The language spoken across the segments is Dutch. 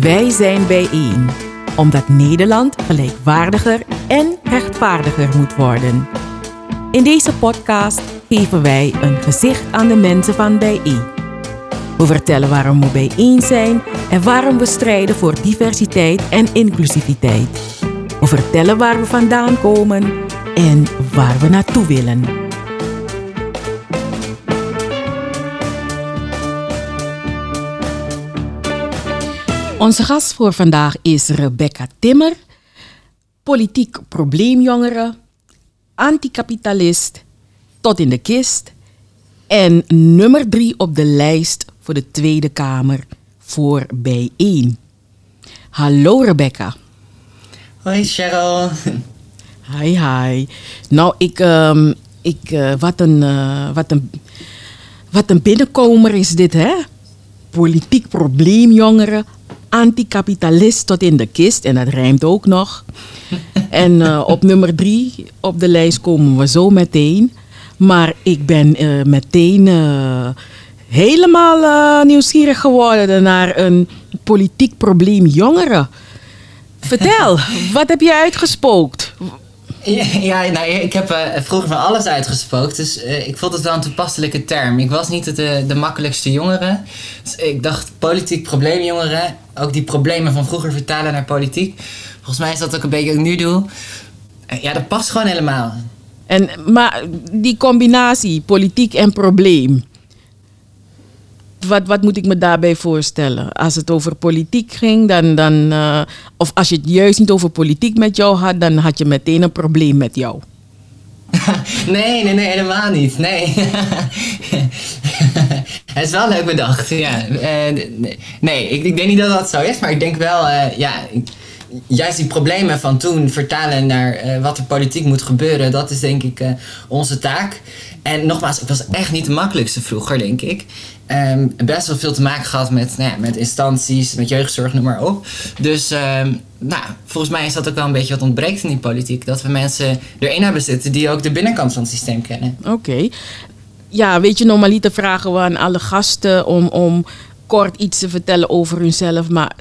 Wij zijn bijeen, omdat Nederland gelijkwaardiger en rechtvaardiger moet worden. In deze podcast geven wij een gezicht aan de mensen van bijeen. We vertellen waarom we bijeen zijn en waarom we strijden voor diversiteit en inclusiviteit. We vertellen waar we vandaan komen en waar we naartoe willen. Onze gast voor vandaag is Rebecca Timmer, politiek probleemjongere, anticapitalist, tot in de kist en nummer drie op de lijst voor de Tweede Kamer voor bijeen. Hallo Rebecca. Hoi Cheryl. Hi, hi. Nou, ik, ehm, ik eh, wat, een, eh, wat, een, wat een binnenkomer is dit, hè? Politiek probleemjongeren, anticapitalist tot in de kist. En dat rijmt ook nog. en eh, op nummer drie op de lijst komen we zo meteen. Maar ik ben meteen helemaal nieuwsgierig geworden naar een politiek probleem jongeren. Vertel, wat heb je uitgespookt? Ja, ja nou, ik heb uh, vroeger van alles uitgespookt, dus uh, ik vond het wel een toepasselijke term. Ik was niet de, de makkelijkste jongere. Dus ik dacht, politiek probleemjongeren, ook die problemen van vroeger vertalen naar politiek. Volgens mij is dat ook een beetje wat ik nu doe. Uh, ja, dat past gewoon helemaal. En, maar die combinatie, politiek en probleem, wat, wat moet ik me daarbij voorstellen? Als het over politiek ging, dan, dan, uh, of als je het juist niet over politiek met jou had, dan had je meteen een probleem met jou. nee, nee, nee, helemaal niet. Nee. Het is wel leuk bedacht, ja. Uh, nee, ik, ik, denk niet dat dat zo is, maar ik denk wel, uh, ja, juist die problemen van toen vertalen naar uh, wat er politiek moet gebeuren, dat is denk ik onze taak. En nogmaals, ik was echt niet de makkelijkste vroeger, denk ik. Um, best wel veel te maken gehad met, nou met instanties, met jeugdzorg, noem maar op. Dus um, nou, volgens mij is dat ook wel een beetje wat ontbreekt in die politiek. Dat we mensen erin hebben zitten die ook de binnenkant van het systeem kennen. Oké. Ja, weet je, normaliter vragen we aan alle gasten om, om kort iets te vertellen over hunzelf. Maar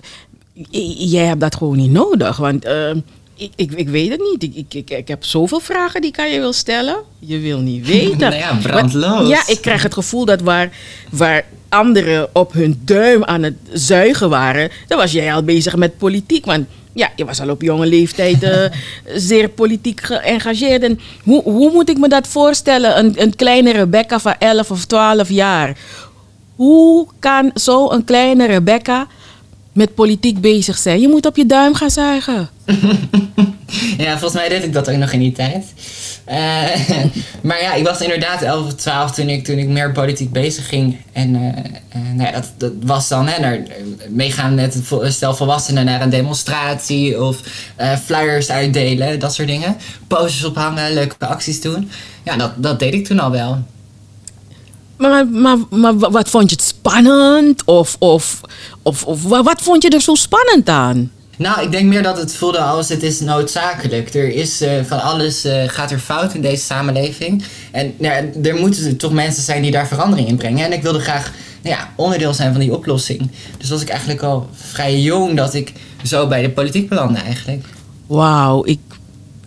jij hebt dat gewoon niet nodig. Want uh, ik, ik, ik, weet het niet. Ik, ik, ik, heb zoveel vragen die kan je wil stellen. Je wil niet weten. nou ja, brandloos. Ja, ik krijg het gevoel dat waar, waar anderen op hun duim aan het zuigen waren, dan was jij al bezig met politiek. Want ja, je was al op jonge leeftijd uh, zeer politiek geëngageerd. En hoe, hoe moet ik me dat voorstellen? Een, een kleine Rebecca van 11 of 12 jaar. Hoe kan zo'n kleine Rebecca met politiek bezig zijn. Je moet op je duim gaan zuigen. ja, volgens mij deed ik dat ook nog in die tijd. Uh, maar ja, ik was inderdaad 11 of 12 toen ik, toen ik meer politiek bezig ging. En uh, uh, nou ja, dat, dat was dan hè, meegaan met stel volwassenen naar een demonstratie of flyers uitdelen, dat soort dingen. Posters ophangen, leuke acties doen. Ja, dat, dat deed ik toen al wel. Maar, maar, maar wat vond je het spannend? Of, of, of, of wat vond je er zo spannend aan? Nou, ik denk meer dat het voelde als het is noodzakelijk. Er is uh, van alles uh, gaat er fout in deze samenleving. En nou, er moeten toch mensen zijn die daar verandering in brengen. En ik wilde graag nou ja, onderdeel zijn van die oplossing. Dus was ik eigenlijk al vrij jong dat ik zo bij de politiek belandde eigenlijk. Wauw, ik,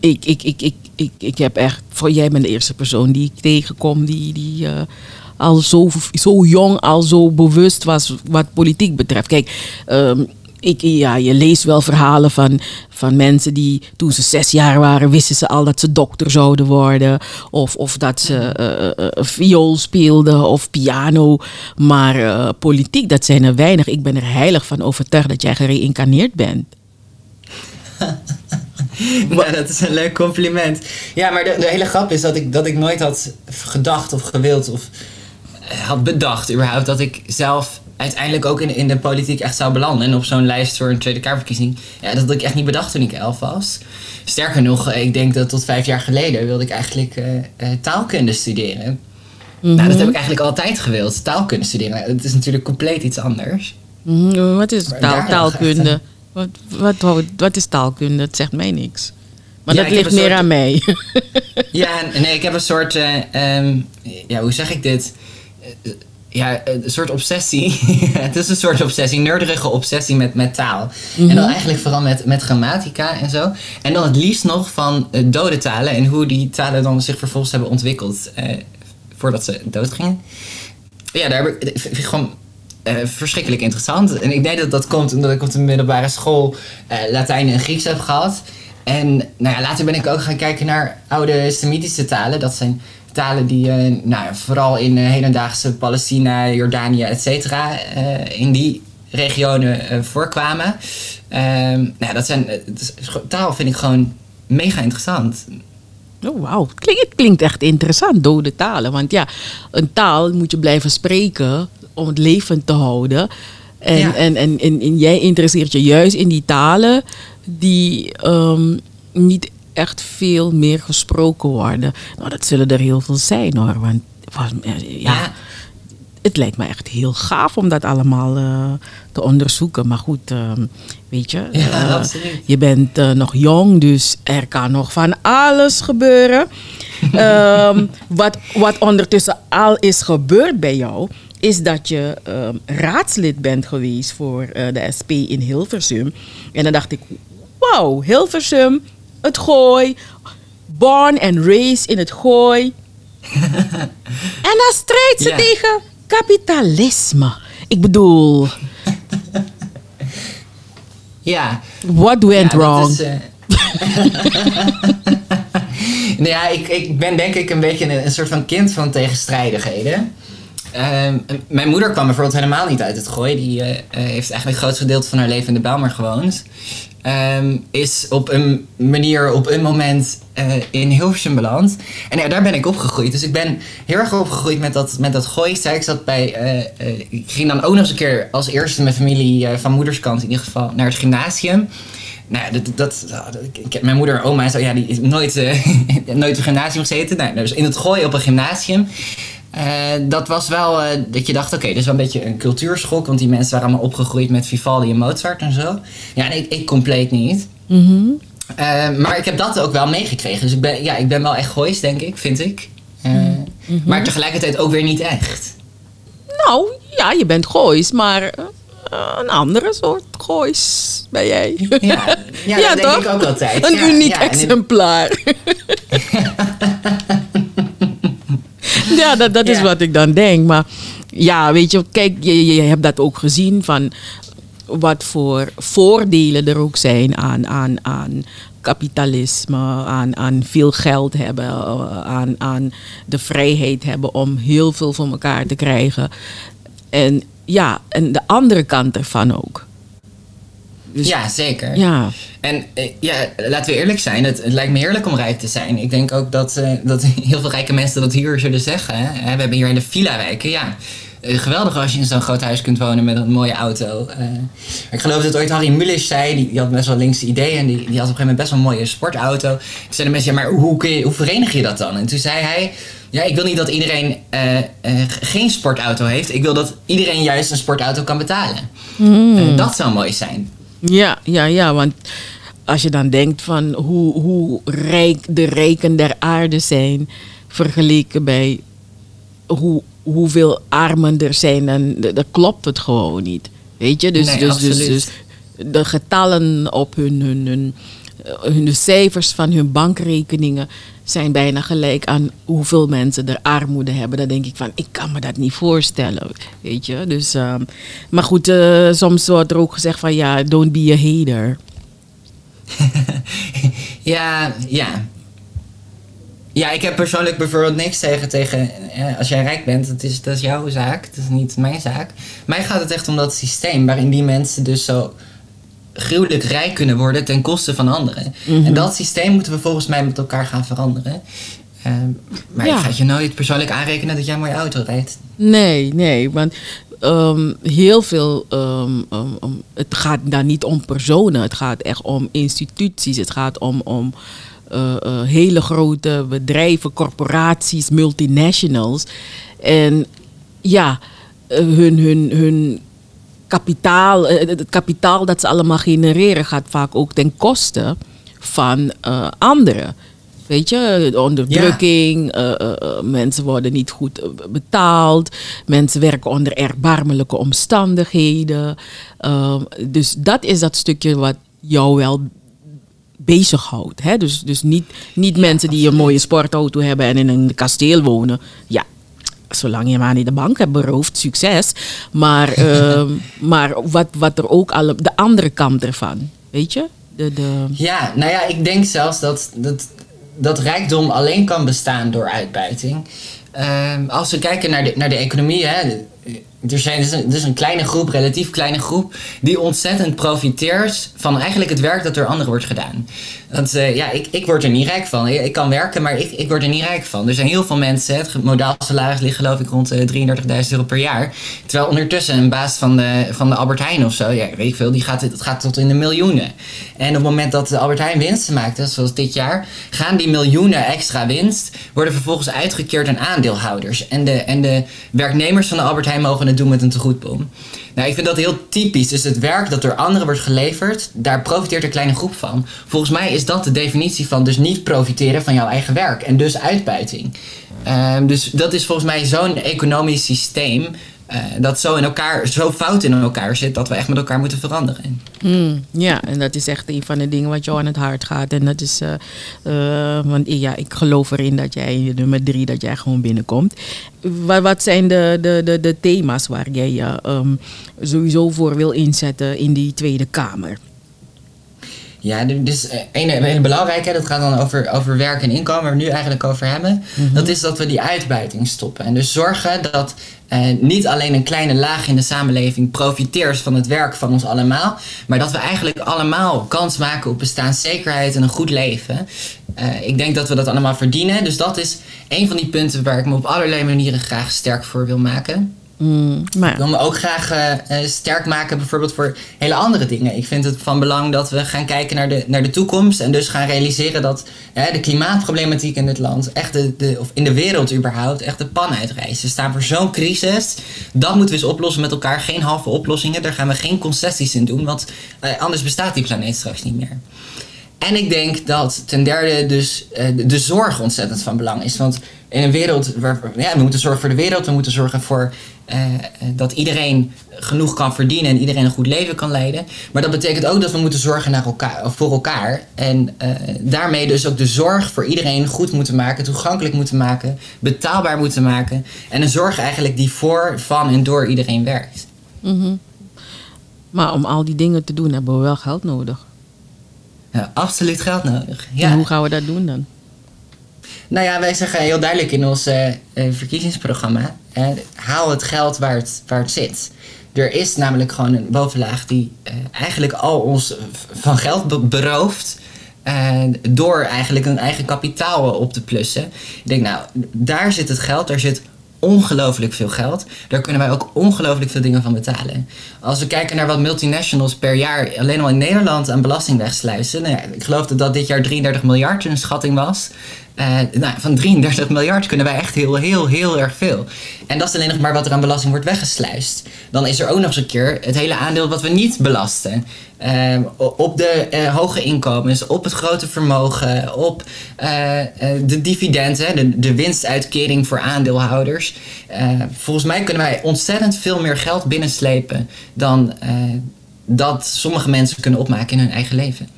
ik, ik, ik, ik, ik, ik heb echt... Voor jij bent de eerste persoon die ik tegenkom die... die uh, al zo, zo jong al zo bewust was wat politiek betreft. Kijk, um, ik, ja, je leest wel verhalen van, van mensen die toen ze zes jaar waren, wisten ze al dat ze dokter zouden worden. Of, of dat ze uh, viool speelden of piano. Maar politiek, dat zijn er weinig. Ik ben er heilig van overtuigd dat jij gereïncarneerd bent. nou, dat is een leuk compliment. Ja, maar de, de hele grap is dat ik, dat ik nooit had gedacht of gewild of had bedacht überhaupt dat ik zelf uiteindelijk ook in, in de politiek echt zou belanden. En op zo'n lijst voor een Tweede Kamerverkiezing. Ja, dat had ik echt niet bedacht toen ik elf was. Sterker nog, ik denk dat tot vijf jaar geleden wilde ik eigenlijk uh, uh, taalkunde studeren. Mm -hmm. Nou, dat heb ik eigenlijk altijd gewild, taalkunde studeren. Het is natuurlijk compleet iets anders. Mm -hmm. Wat is taal, taalkunde? Wat, wat, wat, wat, is taalkunde? Dat zegt mij niks. Maar ja, dat ligt meer soort, aan mij. ja, nee, ik heb een soort... Uh, um, ja, hoe zeg ik dit? Ja, een soort obsessie. het is een soort obsessie, nerderige obsessie met, met taal. En dan eigenlijk vooral met, met grammatica en zo. En dan het liefst nog van uh, dode talen en hoe die talen dan zich vervolgens hebben ontwikkeld uh, voordat ze doodgingen. Ja, daar heb ik, vind ik gewoon uh, verschrikkelijk interessant. En ik denk dat dat komt omdat ik op de middelbare school Latijn en Grieks heb gehad. En nou ja, later ben ik ook gaan kijken naar oude Semitische talen. Dat zijn talen die uh, nou, vooral in uh, hedendaagse Palestina, Jordanië, et cetera, uh, in die regionen voorkwamen. Ehm, nou, dat zijn, taal vind ik gewoon mega interessant. Oh, wauw. Het klinkt, het klinkt echt interessant, dode talen. Want ja, een taal moet je blijven spreken om het levend te houden. En, ja. en, en, en, en, jij interesseert je juist in die talen die um, niet echt veel meer gesproken worden. Nou, dat zullen er heel veel zijn hoor. Want ja, het lijkt me echt heel gaaf om dat allemaal uh, te onderzoeken. Maar goed, uh, weet je, ja, je bent nog jong, dus er kan nog van alles gebeuren. um, wat, wat ondertussen al is gebeurd bij jou, is dat je um, raadslid bent geweest voor de SP in Hilversum. En dan dacht ik, wauw, Hilversum, het gooi. Born and raised in het gooi. en dan strijdt ze tegen kapitalisme. Ik bedoel. ja. What went ja, wrong? Is, uh... nou ja, ik, ik ben denk ik een beetje een, een soort van kind van tegenstrijdigheden. Uh, mijn moeder kwam bijvoorbeeld helemaal niet uit het gooi. Die uh, heeft eigenlijk het grootste gedeelte van haar leven in de Bijlmer gewoond. Um, is op een manier, op een moment uh, in Hilversum beland. En daar ben ik opgegroeid. Dus ik ben heel erg opgegroeid met dat, met dat gooi. Ik zat bij, uh, uh, ik ging dan ook nog eens een keer als eerste met familie van moederskant in ieder geval naar het gymnasium. Nou ja, dat, dat, mijn moeder en oma zo, ja, die is nooit, nooit een gymnasium gezeten. Dus in het gooi op een gymnasium. Uh, dat was wel uh, dat je dacht, oké, okay, dit is wel een beetje een cultuurschok. Want die mensen waren allemaal opgegroeid met Vivaldi en Mozart en zo. Ja, nee, ik compleet niet. Mm -hmm. uh, maar ik heb dat ook wel meegekregen. Dus ik ben, ja, ik ben wel echt goois, denk ik, vind ik. Mm -hmm. Maar tegelijkertijd ook weer niet echt. Nou, ja, je bent goois, maar een andere soort goois ben jij. Ja, ja, ja dat toch? denk ik ook altijd. Een ja, uniek exemplaar. ja, dat, dat is wat ik dan denk. Maar ja, weet je, kijk, je, je hebt dat ook gezien van wat voor voordelen er ook zijn aan, aan, aan kapitalisme, aan, aan veel geld hebben, eh, aan, aan de vrijheid hebben om heel veel voor elkaar te krijgen. En ja, en de andere kant ervan ook. Dus, ja, zeker. Ja. En eh, ja, laten we eerlijk zijn, het, het, lijkt me heerlijk om rijk te zijn. Ik denk ook dat, uh, dat heel veel rijke mensen dat hier zullen zeggen. Hè? We hebben hier in de villa-wijken, ja. Uh, geweldig als je in zo'n groot huis kunt wonen met een mooie auto. ik geloof dat ooit Harry Mulisch zei, die, die, had best wel linkse ideeën. En die, die had op een gegeven moment best wel een mooie sportauto. Toen zeiden mensen, ja, maar hoe, kun je, hoe verenig je dat dan? En toen zei hij, ja, ik wil niet dat iedereen geen sportauto heeft. Ik wil dat iedereen juist een sportauto kan betalen. Mm. dat zou mooi zijn. Ja, ja, ja, want als je dan denkt van hoe, hoe rijk de rijken der aarde zijn vergeleken bij hoe, hoeveel armen er zijn, dan, dan klopt het gewoon niet. Weet je, dus, nee, dus, dus, dus de getallen op hun, hun, hun, hun cijfers van hun bankrekeningen zijn bijna gelijk aan hoeveel mensen er armoede hebben. Dan denk ik van, ik kan me dat niet voorstellen. Weet je, dus... Uh, maar goed, uh, soms wordt er ook gezegd van, ja, don't be a hater. ja, ja. Ja, ik heb persoonlijk bijvoorbeeld niks tegen, tegen eh, als jij rijk bent, dat is, dat is jouw zaak, dat is niet mijn zaak. Mij gaat het echt om dat systeem waarin die mensen dus zo gruwelijk rijk kunnen worden ten koste van anderen. Mhm. En dat systeem moeten we volgens mij met elkaar gaan veranderen. Uh, maar Ja. ik ga je nooit persoonlijk aanrekenen dat jij een mooie auto rijdt. Nee, nee, want ehm, heel veel. ehm, ehm, het gaat daar niet om personen, het gaat echt om instituties, het gaat om, om eh, eh, hele grote bedrijven, corporaties, multinationals. En ja, eh, hun, hun, hun kapitaal, eh, het kapitaal dat ze allemaal genereren, gaat vaak ook ten koste van eh, anderen. Weet je, onderdrukking, eh, eh, mensen worden niet goed betaald, mensen werken onder erbarmelijke omstandigheden. Ehm, dus dat is dat stukje wat jou wel bezighoudt. Hè? Dus, dus niet, niet mensen die een mooie sportauto hebben en in een kasteel wonen. Ja, zolang je maar niet de bank hebt beroofd, succes. Maar, ehm, maar wat, wat er ook al de andere kant ervan, weet je? De, de, Ja, nou ja, ik denk zelfs dat, dat, dat rijkdom alleen kan bestaan door uitbuiting. Ehm, als we kijken naar de, naar de economie, hè, er, zijn, is een, een kleine groep, relatief kleine groep, die ontzettend profiteert van eigenlijk het werk dat door anderen wordt gedaan. Want eh, ja, ik, ik word er niet rijk van. Ik, kan werken, maar ik, ik word er niet rijk van. Er zijn heel veel mensen, het modaal salaris ligt geloof ik rond eh, 33.000 euro per jaar. Terwijl ondertussen een baas van de, van de Albert Heijn of zo, ja, weet die gaat, dat gaat tot in de miljoenen. En op het moment dat de Albert Heijn winsten maakt, zoals dit jaar, gaan die miljoenen extra winst, worden vervolgens uitgekeerd aan aandeelhouders. En de, en de werknemers van de Albert Heijn mogen het doen met een tegoedbon. Nou, ik vind dat heel typisch. Dus het werk dat door anderen wordt geleverd, daar profiteert een kleine groep van. Volgens mij is dat de definitie van dus niet profiteren van jouw eigen werk. En dus uitbuiting. Ehm, dus dat is volgens mij zo'n economisch systeem. Eh, dat zo in elkaar, zo fout in elkaar zit, dat we echt met elkaar moeten veranderen. Hmm, ja, en dat is echt een van de dingen wat jou aan het hart gaat. En dat is, eh, eh, want ja, ik geloof erin dat jij, nummer drie, dat jij gewoon binnenkomt. Wat, wat zijn de, de, de, de thema's waar jij je ehm, sowieso voor wil inzetten in die Tweede Kamer? Ja, dus een, hele belangrijke, dat gaat dan over, over werk en inkomen, waar we nu eigenlijk over hebben. Dat is dat we die uitbuiting stoppen. En dus zorgen dat eh, niet alleen een kleine laag in de samenleving profiteert van het werk van ons allemaal, maar dat we eigenlijk allemaal kans maken op bestaanszekerheid en een goed leven. Eh, ik denk dat we dat allemaal verdienen. Dus dat is een van die punten waar ik me op allerlei manieren graag sterk voor wil maken. Hmm, maar Ik wil me ook graag eh, eh, sterk maken, bijvoorbeeld voor hele andere dingen. Ik vind het van belang dat we gaan kijken naar de, naar de toekomst. En dus gaan realiseren dat de klimaatproblematiek in dit land, echt de, de, of in de wereld überhaupt, echt de pan uitreist. We staan voor zo'n crisis. Dat moeten we eens oplossen met elkaar. Geen halve oplossingen. Daar gaan we geen concessies in doen. Want eh, anders bestaat die planeet straks niet meer. En ik denk dat ten derde dus de, de zorg ontzettend van belang is. Want in een wereld waar ja, we moeten zorgen voor de wereld, we moeten zorgen voor eh, eh, dat iedereen genoeg kan verdienen en iedereen een goed leven kan leiden. Maar dat betekent ook dat we moeten zorgen naar elkaar, voor elkaar. En eh, daarmee dus ook de zorg voor iedereen goed moeten maken, toegankelijk moeten maken, betaalbaar moeten maken. En een zorg eigenlijk die voor, van en door iedereen werkt. mhm. maar om al die dingen te doen hebben we wel geld nodig. Ja, absoluut geld nodig. En Ja. hoe gaan we dat doen dan? Nou ja, wij zeggen heel duidelijk in ons eh, eh, verkiezingsprogramma: haal het geld waar het, waar het zit. Er is namelijk gewoon een bovenlaag die eh, eigenlijk al ons van geld be- berooft. door eigenlijk een eigen kapitaal op te plussen. Ik denk, nou, daar zit het geld, daar zit ongelooflijk veel geld. Daar kunnen wij ook ongelooflijk veel dingen van betalen. Als we kijken naar wat multinationals per jaar alleen al in Nederland aan belasting wegsluizen. Nou ja, ik geloof dat dit jaar 33 miljard een schatting was. Eh, nou, van 33 miljard kunnen wij echt heel, heel, heel erg veel. En dat is alleen nog maar wat er aan belasting wordt weggesluist. Dan is er ook nog eens een keer het hele aandeel wat we niet belasten. Eh, op de eh, hoge inkomens, op het grote vermogen, op de dividenden, de, de winstuitkering voor aandeelhouders. Volgens mij kunnen wij ontzettend veel meer geld binnenslepen dan dat sommige mensen kunnen opmaken in hun eigen leven.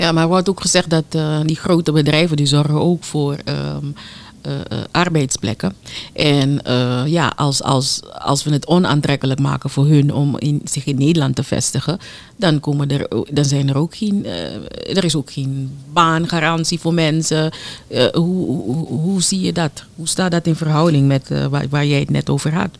Ja, maar wordt ook gezegd dat eh, die grote bedrijven die zorgen ook voor eh, eh, arbeidsplekken. En ja, als, als, als we het onaantrekkelijk maken voor hun om in, zich in Nederland te vestigen, dan, komen er, dan zijn er ook geen, er is ook geen baangarantie voor mensen. Hoe, hoe, hoe zie je dat? Hoe staat dat in verhouding met waar, waar jij het net over had?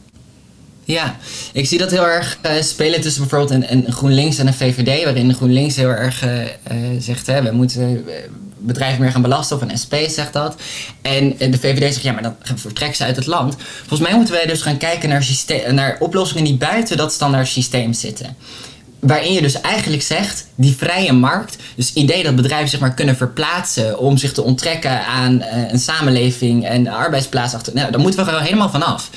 Ja, ik zie dat heel erg eh, spelen tussen bijvoorbeeld een, een GroenLinks en een VVD, waarin de GroenLinks heel erg eh, eh, zegt, hè, we moeten bedrijven meer gaan belasten, of een SP zegt dat. En de VVD zegt, ja, maar dan vertrekken ze uit het land. Volgens mij moeten wij dus gaan kijken naar, naar oplossingen die buiten dat standaard systeem zitten. Waarin je dus eigenlijk zegt, die vrije markt, dus het idee dat bedrijven zich maar kunnen verplaatsen om zich te onttrekken aan uh, een samenleving en de arbeidsplaats achter. Nou, daar moeten we helemaal vanaf.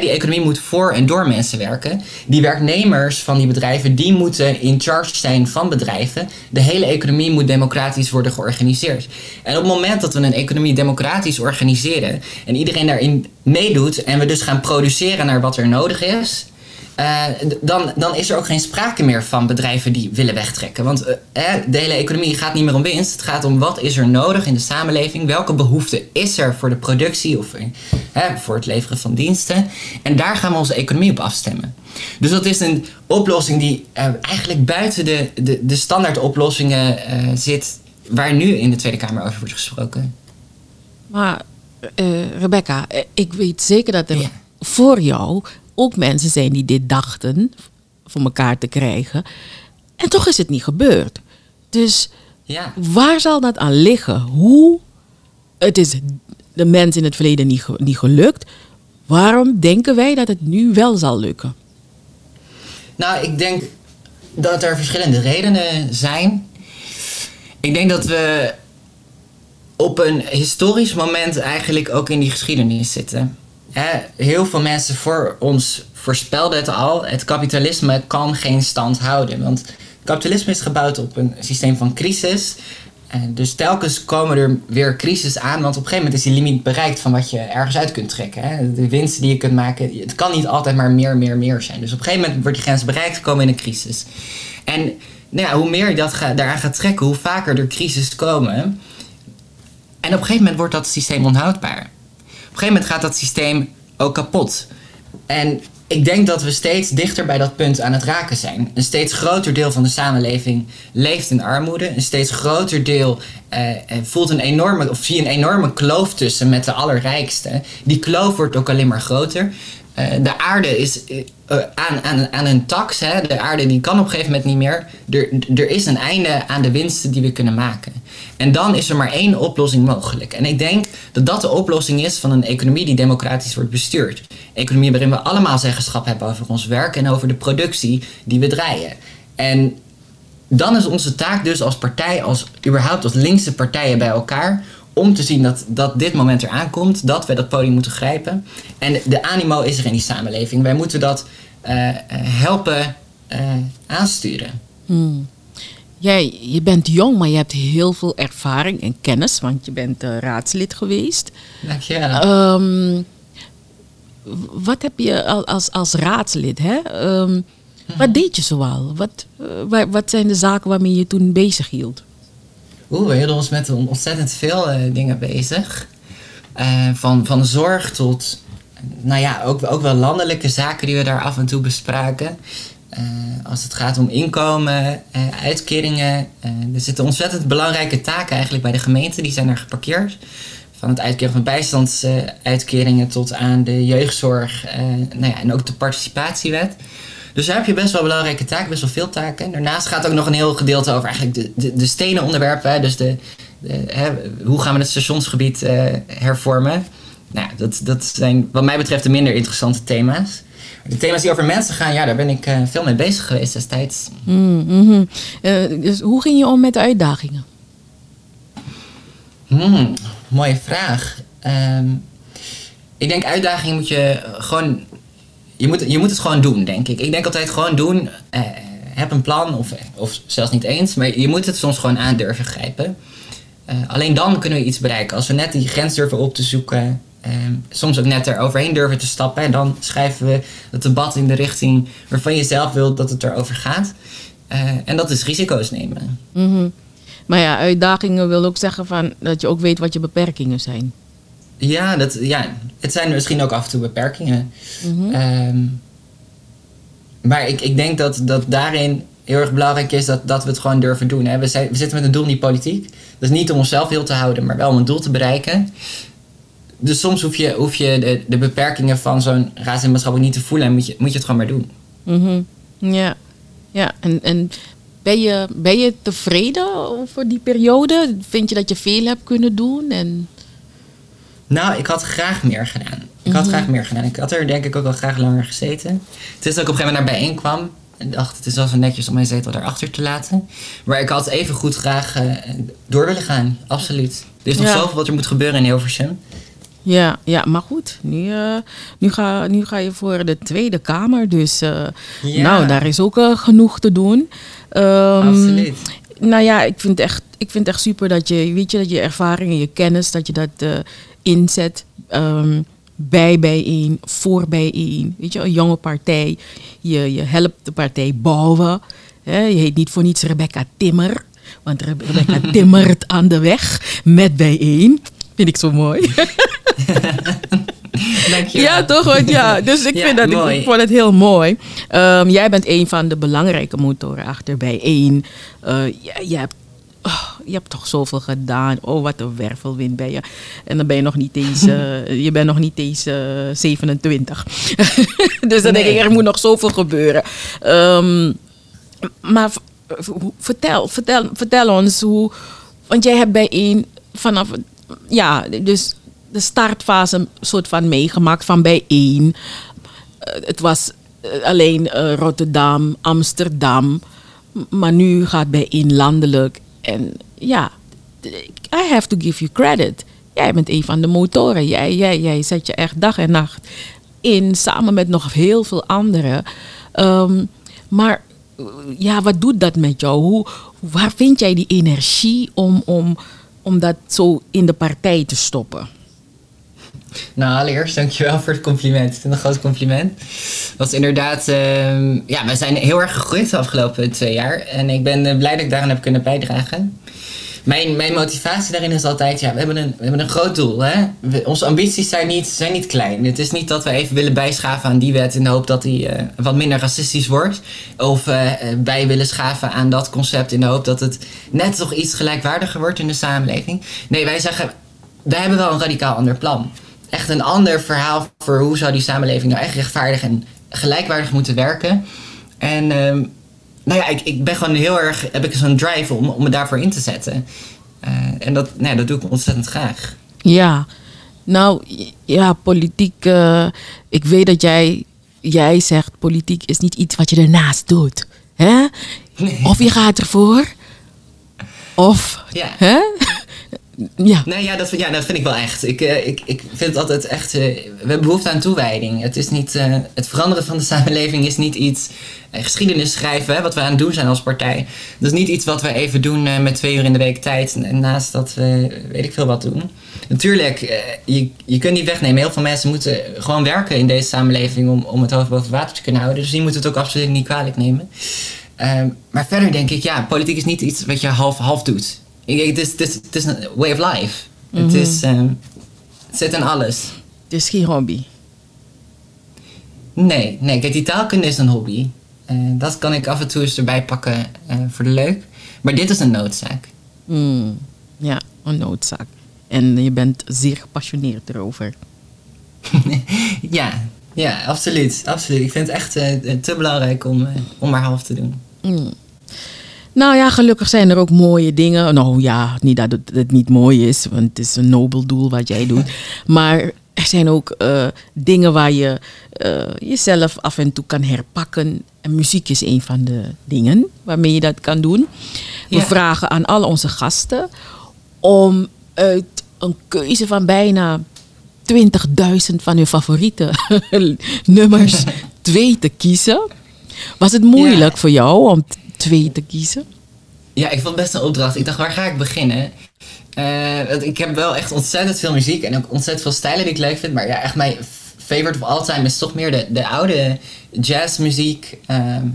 Die economie moet voor en door mensen werken. Die werknemers van die bedrijven, die moeten in charge zijn van bedrijven. De hele economie moet democratisch worden georganiseerd. En op het moment dat we een economie democratisch organiseren en iedereen daarin meedoet en we dus gaan produceren naar wat er nodig is, uh, dan, dan is er ook geen sprake meer van bedrijven die willen wegtrekken. Want uh, de hele economie gaat niet meer om winst. Het gaat om wat is er nodig in de samenleving. Welke behoefte is er voor de productie of uh, voor het leveren van diensten. En daar gaan we onze economie op afstemmen. Dus dat is een oplossing die eigenlijk buiten de, de, de standaard oplossingen zit. Waar nu in de Tweede Kamer over wordt gesproken. Maar Rebecca, ik weet zeker dat er ja. voor jou ook mensen zijn die dit dachten voor elkaar te krijgen. En toch is het niet gebeurd. Dus ja. waar zal dat aan liggen? Hoe? Het is de mensen in het verleden niet, niet gelukt. Waarom denken wij dat het nu wel zal lukken? Nou, ik denk dat er verschillende redenen zijn. Ik denk dat we op een historisch moment eigenlijk ook in die geschiedenis zitten heel veel mensen voor ons voorspelden het al. Het kapitalisme kan geen stand houden. Want kapitalisme is gebouwd op een systeem van crisis. En dus telkens komen er weer crisis aan, want op een gegeven moment is die limiet bereikt van wat je ergens uit kunt trekken. Hè. De winsten die je kunt maken, het kan niet altijd maar meer, meer, meer zijn. Dus op een gegeven moment wordt die grens bereikt, komen in een crisis. En nou hoe meer je dat daaraan gaat trekken, hoe vaker er crisis komen. En op een gegeven moment wordt dat systeem onhoudbaar gegeven moment gaat dat systeem ook kapot. En ik denk dat we steeds dichter bij dat punt aan het raken zijn. Een steeds groter deel van de samenleving leeft in armoede. Een steeds groter deel uh, voelt een enorme, of zie een enorme kloof tussen met de allerrijkste. Die kloof wordt ook alleen maar groter. Uh, de aarde is uh, aan, aan, aan een tax. Hè. De aarde die kan op een gegeven moment niet meer. Er, er is een einde aan de winsten die we kunnen maken. En dan is er maar één oplossing mogelijk. En ik denk dat dat de oplossing is van een economie die democratisch wordt bestuurd. Economie waarin we allemaal zeggenschap hebben over ons werk en over de productie die we draaien. En dan is onze taak dus als partij, als überhaupt als linkse partijen bij elkaar, om te zien dat, dat dit moment eraan komt, dat we dat podium moeten grijpen. En de animo is er in die samenleving. Wij moeten dat uh, helpen uh, aansturen. Hmm. Jij, je bent jong, maar je hebt heel veel ervaring en kennis, want je bent uh, raadslid geweest. Dankjewel. Um, wat heb je als, als raadslid? Hè? Um, Wat deed je zoal? Wat, uh, wat zijn de zaken waarmee je toen bezig hield? Oeh, we hielden ons met ontzettend veel uh, dingen bezig. van, van zorg tot, nou ja, ook, ook wel landelijke zaken die we daar af en toe bespraken. Uh, als het gaat om inkomen, uh, uitkeringen. Uh, er zitten ontzettend belangrijke taken eigenlijk bij de gemeente. Die zijn er geparkeerd. Van het uitkeren van bijstandsuitkeringen tot aan de jeugdzorg. nou ja, en ook de participatiewet. Dus daar heb je best wel belangrijke taken, best wel veel taken. Daarnaast gaat ook nog een heel gedeelte over eigenlijk de, de, de stenen onderwerpen. Dus de, de hè, hoe gaan we het stationsgebied hervormen? Nou, dat, dat zijn wat mij betreft de minder interessante thema's. De thema's die over mensen gaan, ja, daar ben ik uh, veel mee bezig geweest destijds. Mm -hmm. uh, dus hoe ging je om met de uitdagingen? Hmm, mooie vraag. Um, ik denk uitdagingen moet je gewoon... Je moet, je moet het gewoon doen, denk ik. Ik denk altijd gewoon doen. Uh, heb een plan, of, of zelfs niet eens. Maar je moet het soms gewoon aandurven grijpen. alleen dan kunnen we iets bereiken. Als we net die grens durven op te zoeken Ehm, soms ook net er overheen durven te stappen. En dan schrijven we het debat in de richting waarvan je zelf wilt dat het erover gaat. Uh, en dat is risico's nemen. Mm -hmm. Maar ja, uitdagingen wil ook zeggen van dat je ook weet wat je beperkingen zijn. Ja, dat, ja het zijn misschien ook af en toe beperkingen. Mm -hmm. um, maar ik, ik denk dat, dat daarin heel erg belangrijk is dat, dat we het gewoon durven doen. Hè. We, zijn, we zitten met een doel in die politiek. Dat is niet om onszelf heel te houden, maar wel om een doel te bereiken dus soms hoef je, hoef je de, de beperkingen van zo'n raadslidmaatschap niet te voelen en moet je, moet je het gewoon maar doen. Mm Ja, ja. En, en ben, je, ben je tevreden over die periode? Vind je dat je veel hebt kunnen doen? En... Nou, ik had graag meer gedaan. Ik had mhm. graag meer gedaan. Ik had er denk ik ook wel graag langer gezeten. Het is dat ik op een gegeven moment naar bijeen kwam. En dacht, het is wel zo netjes om mijn zetel daarachter te laten. Maar ik had even goed graag eh, door willen gaan. Absoluut. Er is nog Ja. zoveel wat er moet gebeuren in Hilversum. Ja, ja, maar goed. Nu, eh, nu, ga, nu ga je voor de Tweede Kamer. Dus eh, Ja. nou, daar is ook eh, genoeg te doen. Ehm, Absoluut. Nou ja, ik vind, echt, ik vind echt super dat je, weet je, dat je ervaring en je kennis, dat je dat inzet ehm, bij bijeen, voor bijeen. Weet je, een jonge partij. Je, je helpt de partij bouwen. Hè? Je heet niet voor niets Rebecca Timmer. Want Re- Rebecca timmert aan de weg met bijeen. Vind ik zo mooi. Dankjewel. Ja, toch? Want ja, dus ik, Ja, vind dat, ik, mooi. ik vond het heel mooi. Ehm, jij bent een van de belangrijke motoren achter bij één. Eh, je, je, hebt, oh, je hebt toch zoveel gedaan. Oh, wat een wervelwind ben je. En dan ben je nog niet eens, eh, je bent nog niet eens eh, 27. dus dan denk ik, er moet nog zoveel gebeuren. Ehm, maar vertel, vertel, vertel ons hoe. Want jij hebt bij één vanaf. Ja, dus de startfase soort van meegemaakt van bij één. Eh, het was eh, alleen eh, Rotterdam, Amsterdam. Maar nu gaat bij één landelijk. En ja, I have to give you credit. Jij bent een van de motoren. Jij, jij, jij zet je echt dag en nacht in, samen met nog heel veel anderen. Ehm, maar ja, wat doet dat met jou? Hoe, waar vind jij die energie om, om, om dat zo in de partij te stoppen? Nou, allereerst dankjewel voor het compliment. Het een groot compliment. Is inderdaad, ehm, ja, we zijn heel erg gegroeid de afgelopen twee jaar. En ik ben eh, blij dat ik daaraan heb kunnen bijdragen. Mijn, mijn motivatie daarin is altijd, ja, we hebben een, we hebben een groot doel. Hè? Onze ambities zijn niet, zijn niet klein. Het is niet dat we even willen bijschaven aan die wet in de hoop dat die eh, wat minder racistisch wordt. Of eh, bij willen schaven aan dat concept in de hoop dat het net toch iets gelijkwaardiger wordt in de samenleving. Nee, wij zeggen, wij hebben wel een radicaal ander plan. Echt een ander verhaal voor hoe zou die samenleving nou echt rechtvaardig en gelijkwaardig moeten werken. En ehm, nou ja, ik, ik ben gewoon heel erg, heb ik zo'n drive om, om me daarvoor in te zetten. Eh, en dat, nou ja, dat doe ik ontzettend graag. Ja, nou ja, politiek. eh, ik weet dat jij, jij zegt politiek is niet iets wat je ernaast doet. Hè? Nee. Of je gaat ervoor. Of. Ja. Hè? Ja. Ja, dat, ja, dat vind ik wel echt. Ik, eh, ik, ik vind altijd echt. eh, we hebben behoefte aan toewijding. Het, is niet, eh, het veranderen van de samenleving is niet iets. geschiedenis schrijven, hè, wat we aan het doen zijn als partij. Dat is niet iets wat we even doen met twee uur in de week tijd. Naast dat we weet ik veel wat doen. Natuurlijk, je, je kunt niet wegnemen. Heel veel mensen moeten gewoon werken in deze samenleving om, om het hoofd boven water te kunnen houden. Dus die moeten het ook absoluut niet kwalijk nemen. Ehm, maar verder denk ik, ja, politiek is niet iets wat je half-half doet. Het is, het, is, het is een way of life. Het, is, ehm, het zit in alles. Het is geen hobby. Nee, nee, kijk, die taalkunde is een hobby. Eh, dat kan ik af en toe eens erbij pakken eh, voor de leuk. Maar dit is een noodzaak. Mm, ja, een noodzaak. En je bent zeer gepassioneerd erover. ja, ja, absoluut, absoluut. Ik vind het echt eh, te belangrijk om, om maar half te doen. Mm. Nou ja, gelukkig zijn er ook mooie dingen. Nou ja, niet dat het, niet mooi is, want het is een nobel doel wat jij doet. Maar er zijn ook eh, dingen waar je eh, jezelf af en toe kan herpakken. En muziek is een van de dingen waarmee je dat kan doen. We Ja. vragen aan al onze gasten om uit een keuze van bijna 20.000 van hun favoriete nummers twee te kiezen. Was het moeilijk Ja. voor jou om twee te kiezen? Ja, ik vond het best een opdracht. Ik dacht, waar ga ik beginnen? Want ik heb wel echt ontzettend veel muziek en ook ontzettend veel stijlen die ik leuk vind. Maar ja, echt mijn favorite of all time is toch meer de, de oude jazzmuziek. Ehm,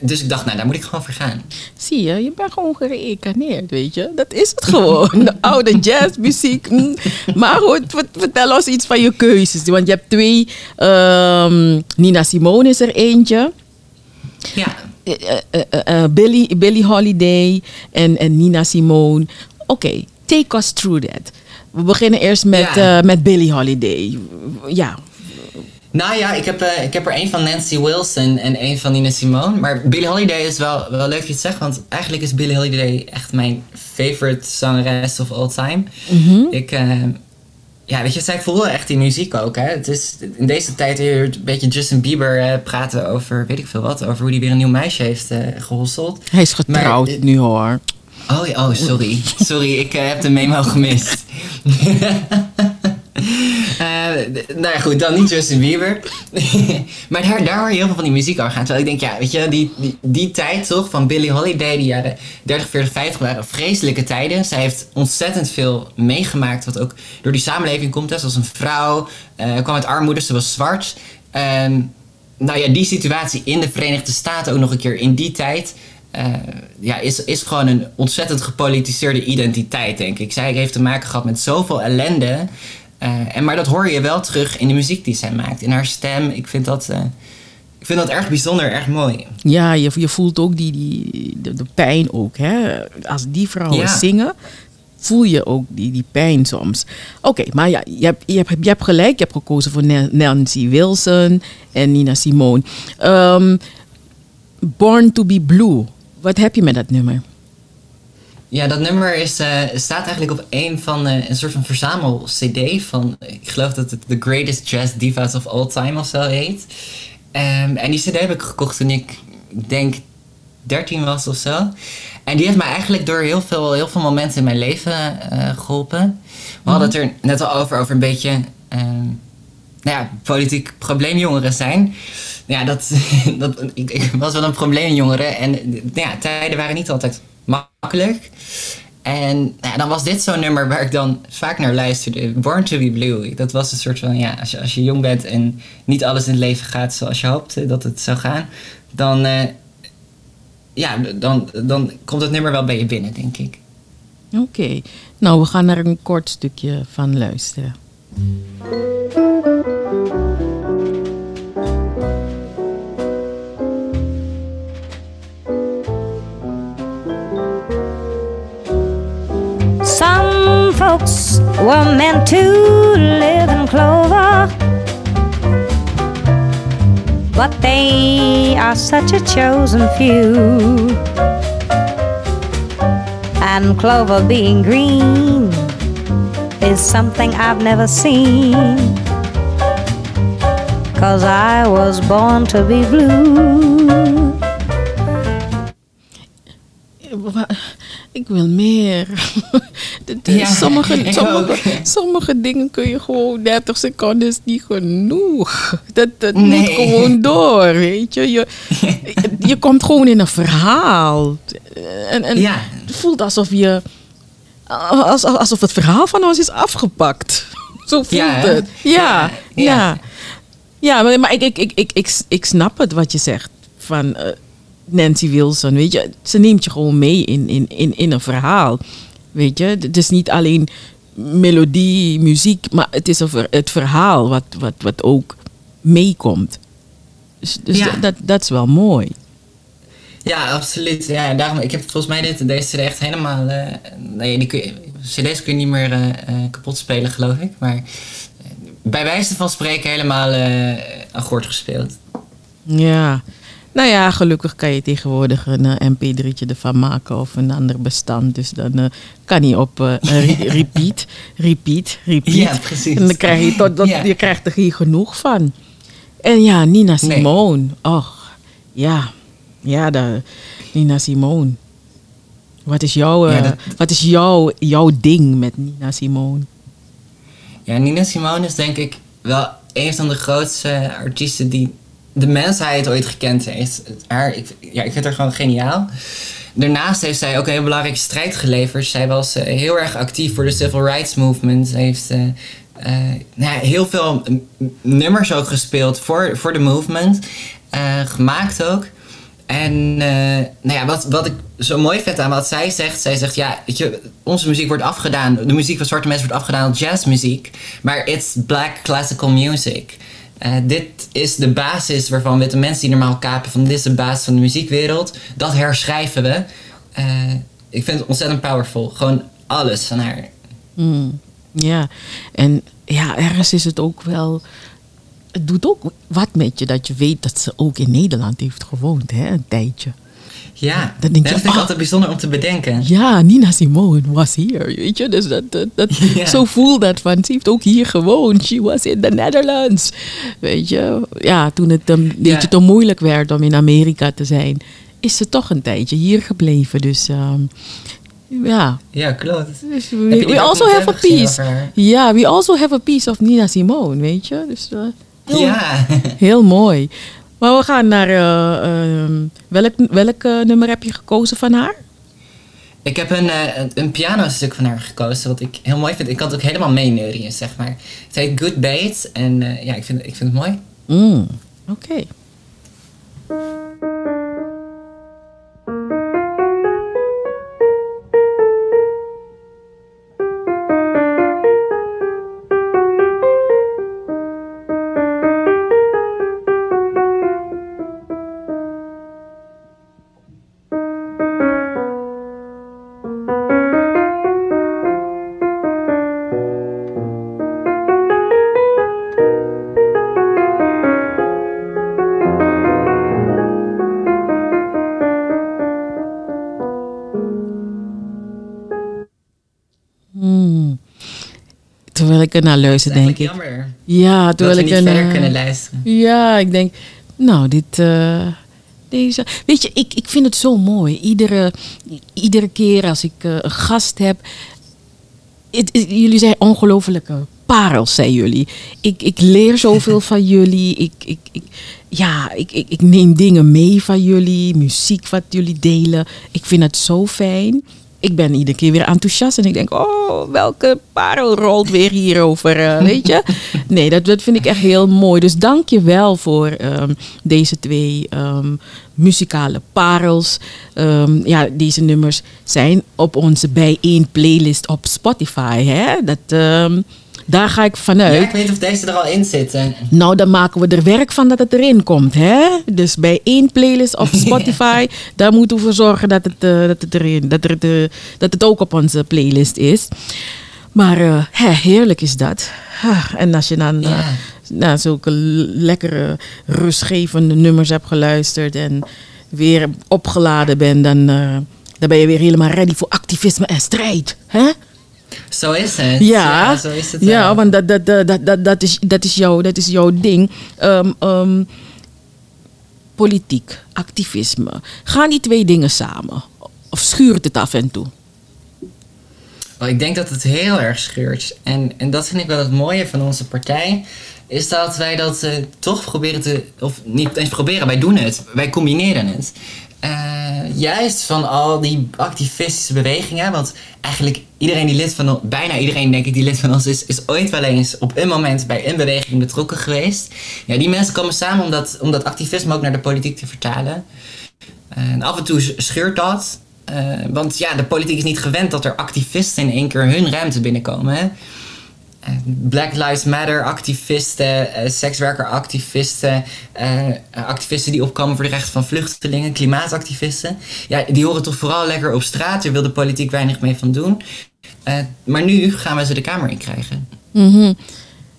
dus ik dacht, nou, daar moet ik gewoon voor gaan. Zie je, je bent gewoon gereïncarneerd, weet je. Dat is het gewoon. De oude jazzmuziek. mm. Maar goed, vert- vertel ons iets van je keuzes. Want je hebt twee. ehm, Nina Simone is er eentje. Ja, Eh, eh, eh, eh, Billie Holiday en, en Nina Simone. Oké, take us through that. We beginnen eerst met, Ja. met Billie Holiday. Ja, nou ja, ik heb, ik heb er één van Nancy Wilson en één van Nina Simone. Maar Billie Holiday is wel, wel leuk dat je het zegt, want eigenlijk is Billie Holiday echt mijn favorite zangeres of all time. Ik, eh, ja, weet je, zij voelen echt die muziek ook. Hè? Het is in deze tijd weer een beetje Justin Bieber uh, praten over, weet ik veel wat, over hoe hij weer een nieuw meisje heeft uh, gehosseld. Hij is getrouwd maar, nu hoor. Oh, oh sorry. Sorry, ik heb de memo gemist. Uh, nou ja, goed, dan niet Justin Bieber. maar daar, daar hoor je heel veel van die muziek over gaan. Terwijl ik denk, ja, weet je, die, die, die tijd toch van Billie Holiday, die jaren 30, 40, 50 waren vreselijke tijden. Zij heeft ontzettend veel meegemaakt, wat ook door die samenleving komt. Hè. Zoals een vrouw, uh, kwam uit armoede, ze was zwart. Uh, nou ja, die situatie in de Verenigde Staten ook nog een keer in die tijd. Uh, ja, is, is gewoon een ontzettend gepolitiseerde identiteit, denk ik. Zij heeft te maken gehad met zoveel ellende. Uh, en, maar dat hoor je wel terug in de muziek die zij maakt. In haar stem. Ik vind dat, uh, ik vind dat erg bijzonder, erg mooi. Ja, je, je voelt ook die, die, de, de pijn ook. Hè? Als die vrouwen ja. zingen, voel je ook die, die pijn soms. Oké, maar ja, je hebt, je, hebt, je hebt gelijk. Je hebt gekozen voor Nancy Wilson en Nina Simone. Um, Born to be Blue. Wat heb je met dat nummer? Ja, dat nummer is, uh, staat eigenlijk op een van uh, een soort van verzamel-CD van, ik geloof dat het The Greatest Jazz Divas of All Time of zo heet. Um, en die CD heb ik gekocht toen ik, denk, 13 was of zo. En die heeft mij eigenlijk door heel veel, heel veel momenten in mijn leven uh, geholpen. We hadden het er net al over, over een beetje, um, nou ja, politiek probleemjongeren zijn. Ja, dat, dat, ik, ik was wel een probleemjongere en ja, tijden waren niet altijd makkelijk. En nou dan was dit zo'n nummer waar ik dan vaak naar luisterde. Born to be Blue. Dat was een soort van, ja, als je, als je jong bent en niet alles in het leven gaat zoals je hoopte dat het zou gaan, dan, uh, ja, dan, dan komt het nummer wel bij je binnen, denk ik. Oké. Nou, we gaan naar een kort stukje van luisteren. Folks were meant to live in clover, but they are such a chosen few. And clover being green is something I've never seen. Cause I was born to be blue. Ik wil meer. Ja, sommige, sommige, sommige dingen kun je gewoon 30 seconden is niet genoeg. Dat, dat nee. moet gewoon door, weet je. Je, je komt gewoon in een verhaal. En, en ja. het voelt alsof je... Alsof het verhaal van ons is afgepakt. Zo voelt ja, het. Ja, ja. Ja, maar, maar ik, ik, ik, ik, ik, ik snap het wat je zegt. Van... Uh, Nancy Wilson, weet je, ze neemt je gewoon mee in, in, in, in een verhaal. Weet je, het is niet alleen melodie, muziek, maar het is het verhaal wat, wat, wat ook meekomt. Dus, dus ja. dat, dat is wel mooi. Ja, absoluut. Ja, daarom, ik heb volgens mij dit, deze CD echt helemaal... Uh, nee, die kun je, cd's kun je niet meer uh, kapot spelen, geloof ik. Maar bij wijze van spreken helemaal uh, akkoord gespeeld. Ja, nou ja, gelukkig kan je tegenwoordig een uh, mp3'tje ervan maken of een ander bestand. Dus dan uh, kan hij op uh, repeat, repeat, repeat. Ja, precies. En dan krijg je, tot, dat, ja. je krijgt er hier genoeg van. En ja, Nina Simone. Nee. Och, ja. Ja, de, Nina Simone. Wat is, jouw, ja, dat... wat is jouw, jouw ding met Nina Simone? Ja, Nina Simone is denk ik wel een van de grootste artiesten die de mensheid ooit gekend heeft. Haar, ik, ja, ik vind haar gewoon geniaal. Daarnaast heeft zij ook een heel belangrijke strijd geleverd. Zij was uh, heel erg actief voor de civil rights movement. Ze heeft uh, uh, nou, heel veel nummers ook gespeeld voor, voor de movement. gemaakt ook. En nou ja, wat, wat ik zo mooi vind aan wat zij zegt, zij zegt ja, weet je, onze muziek wordt afgedaan, de muziek van zwarte mensen wordt afgedaan als jazzmuziek, maar it's black classical music. Uh, dit is de basis waarvan witte mensen die normaal kapen van dit is de basis van de muziekwereld. Dat herschrijven we. Uh, ik vind het ontzettend powerful. Gewoon alles van haar. Mm, ja, en ja, ergens is het ook wel. Het doet ook wat met je dat je weet dat ze ook in Nederland heeft gewoond, hè, een tijdje. Ja, Dan denk je, dat vind ik ah. altijd bijzonder om te bedenken. Ja, Nina Simone was hier, weet je. Dus dat, dat, dat, Ja. zo voel dat van, ze heeft ook hier gewoond. She was in the Netherlands. Weet je, ja, toen het een beetje te moeilijk werd om in Amerika te zijn, is ze toch een tijdje hier gebleven. Dus ehm, ja. Ja, klopt. Dus we, also have a piece. Ja, we also have a piece of Nina Simone, weet je. Dus eh, heel, Ja. heel mooi. Maar we gaan naar, eh, ehm, welk, welk eh, nummer heb je gekozen van haar? Ik heb een, eh, een- een pianostuk van haar gekozen, wat ik heel mooi vind. Ik kan het ook helemaal meeneurien, zeg maar. Het heet Good Bait en ja, ik vind, ik vind het mooi. Mm, Oké. Terwijl ik er naar luister, Het is denk ik. jammer Ja, terwijl we ik er naar- kunnen luisteren. Ja, ik denk, nou, dit. eh, deze. Weet je, ik, ik vind het zo mooi. Iedere, iedere keer als ik eh, een gast heb. Jullie zijn ongelofelijke parels, zijn jullie. Ik, ik leer zoveel van jullie. Ik, ik, ik, ja, ik, ik, ik neem dingen mee van jullie. Muziek wat jullie delen. Ik vind het zo fijn. Ik ben iedere keer weer enthousiast en ik denk, oh, welke parel rolt weer hierover, eh, weet je? Nee, dat, dat vind ik echt heel mooi. Dus dank je wel voor ehm, deze twee ehm, muzikale parels. Ehm, ja, deze nummers zijn op onze bijeen playlist op Spotify. Hè? Dat, daar ga ik vanuit. Ja, ik weet niet of deze er al in zitten. Nou, dan maken we er werk van dat het erin komt. Hè? Dus bij één playlist op Spotify, daar moeten we voor zorgen dat het, eh, dat het, erin, dat, er, de, dat het ook op onze playlist is. Maar eh, hè, heerlijk is dat. Ah, En als je dan eh, Ja. naar zulke lekkere, rustgevende nummers hebt geluisterd en weer opgeladen bent, dan, dan ben je weer helemaal ready voor activisme en strijd. Hè? Zo is het. Ja, zo is het ja wel. want dat, dat, dat, dat, dat, is, dat, is, jouw, dat is jouw ding. Ehm, ehm, politiek, activisme. Gaan die twee dingen samen? Of schuurt het af en toe? Ik denk dat het heel erg scheurt. En, en dat vind ik wel het mooie van onze partij. Is dat wij dat eh, toch proberen te. Of niet eens proberen, wij doen het. Wij combineren het. Eh, juist van al die activistische bewegingen. Want eigenlijk iedereen die lid van ons. Bijna iedereen denk ik die lid van ons is. Is ooit wel eens op een moment bij een beweging betrokken geweest. Ja, die mensen komen samen om dat, activisme ook naar de politiek te vertalen. En af en toe scheurt dat. Eh, want ja, de politiek is niet gewend dat er activisten in één keer hun ruimte binnenkomen. Hè? Eh, Black Lives Matter activisten, eh sekswerkeractivisten, eh, activisten die opkomen voor de rechten van vluchtelingen, klimaatactivisten. Ja, die horen toch vooral lekker op straat. Daar wil de politiek weinig mee van doen. Maar nu gaan we ze de Kamer in krijgen. Mhm.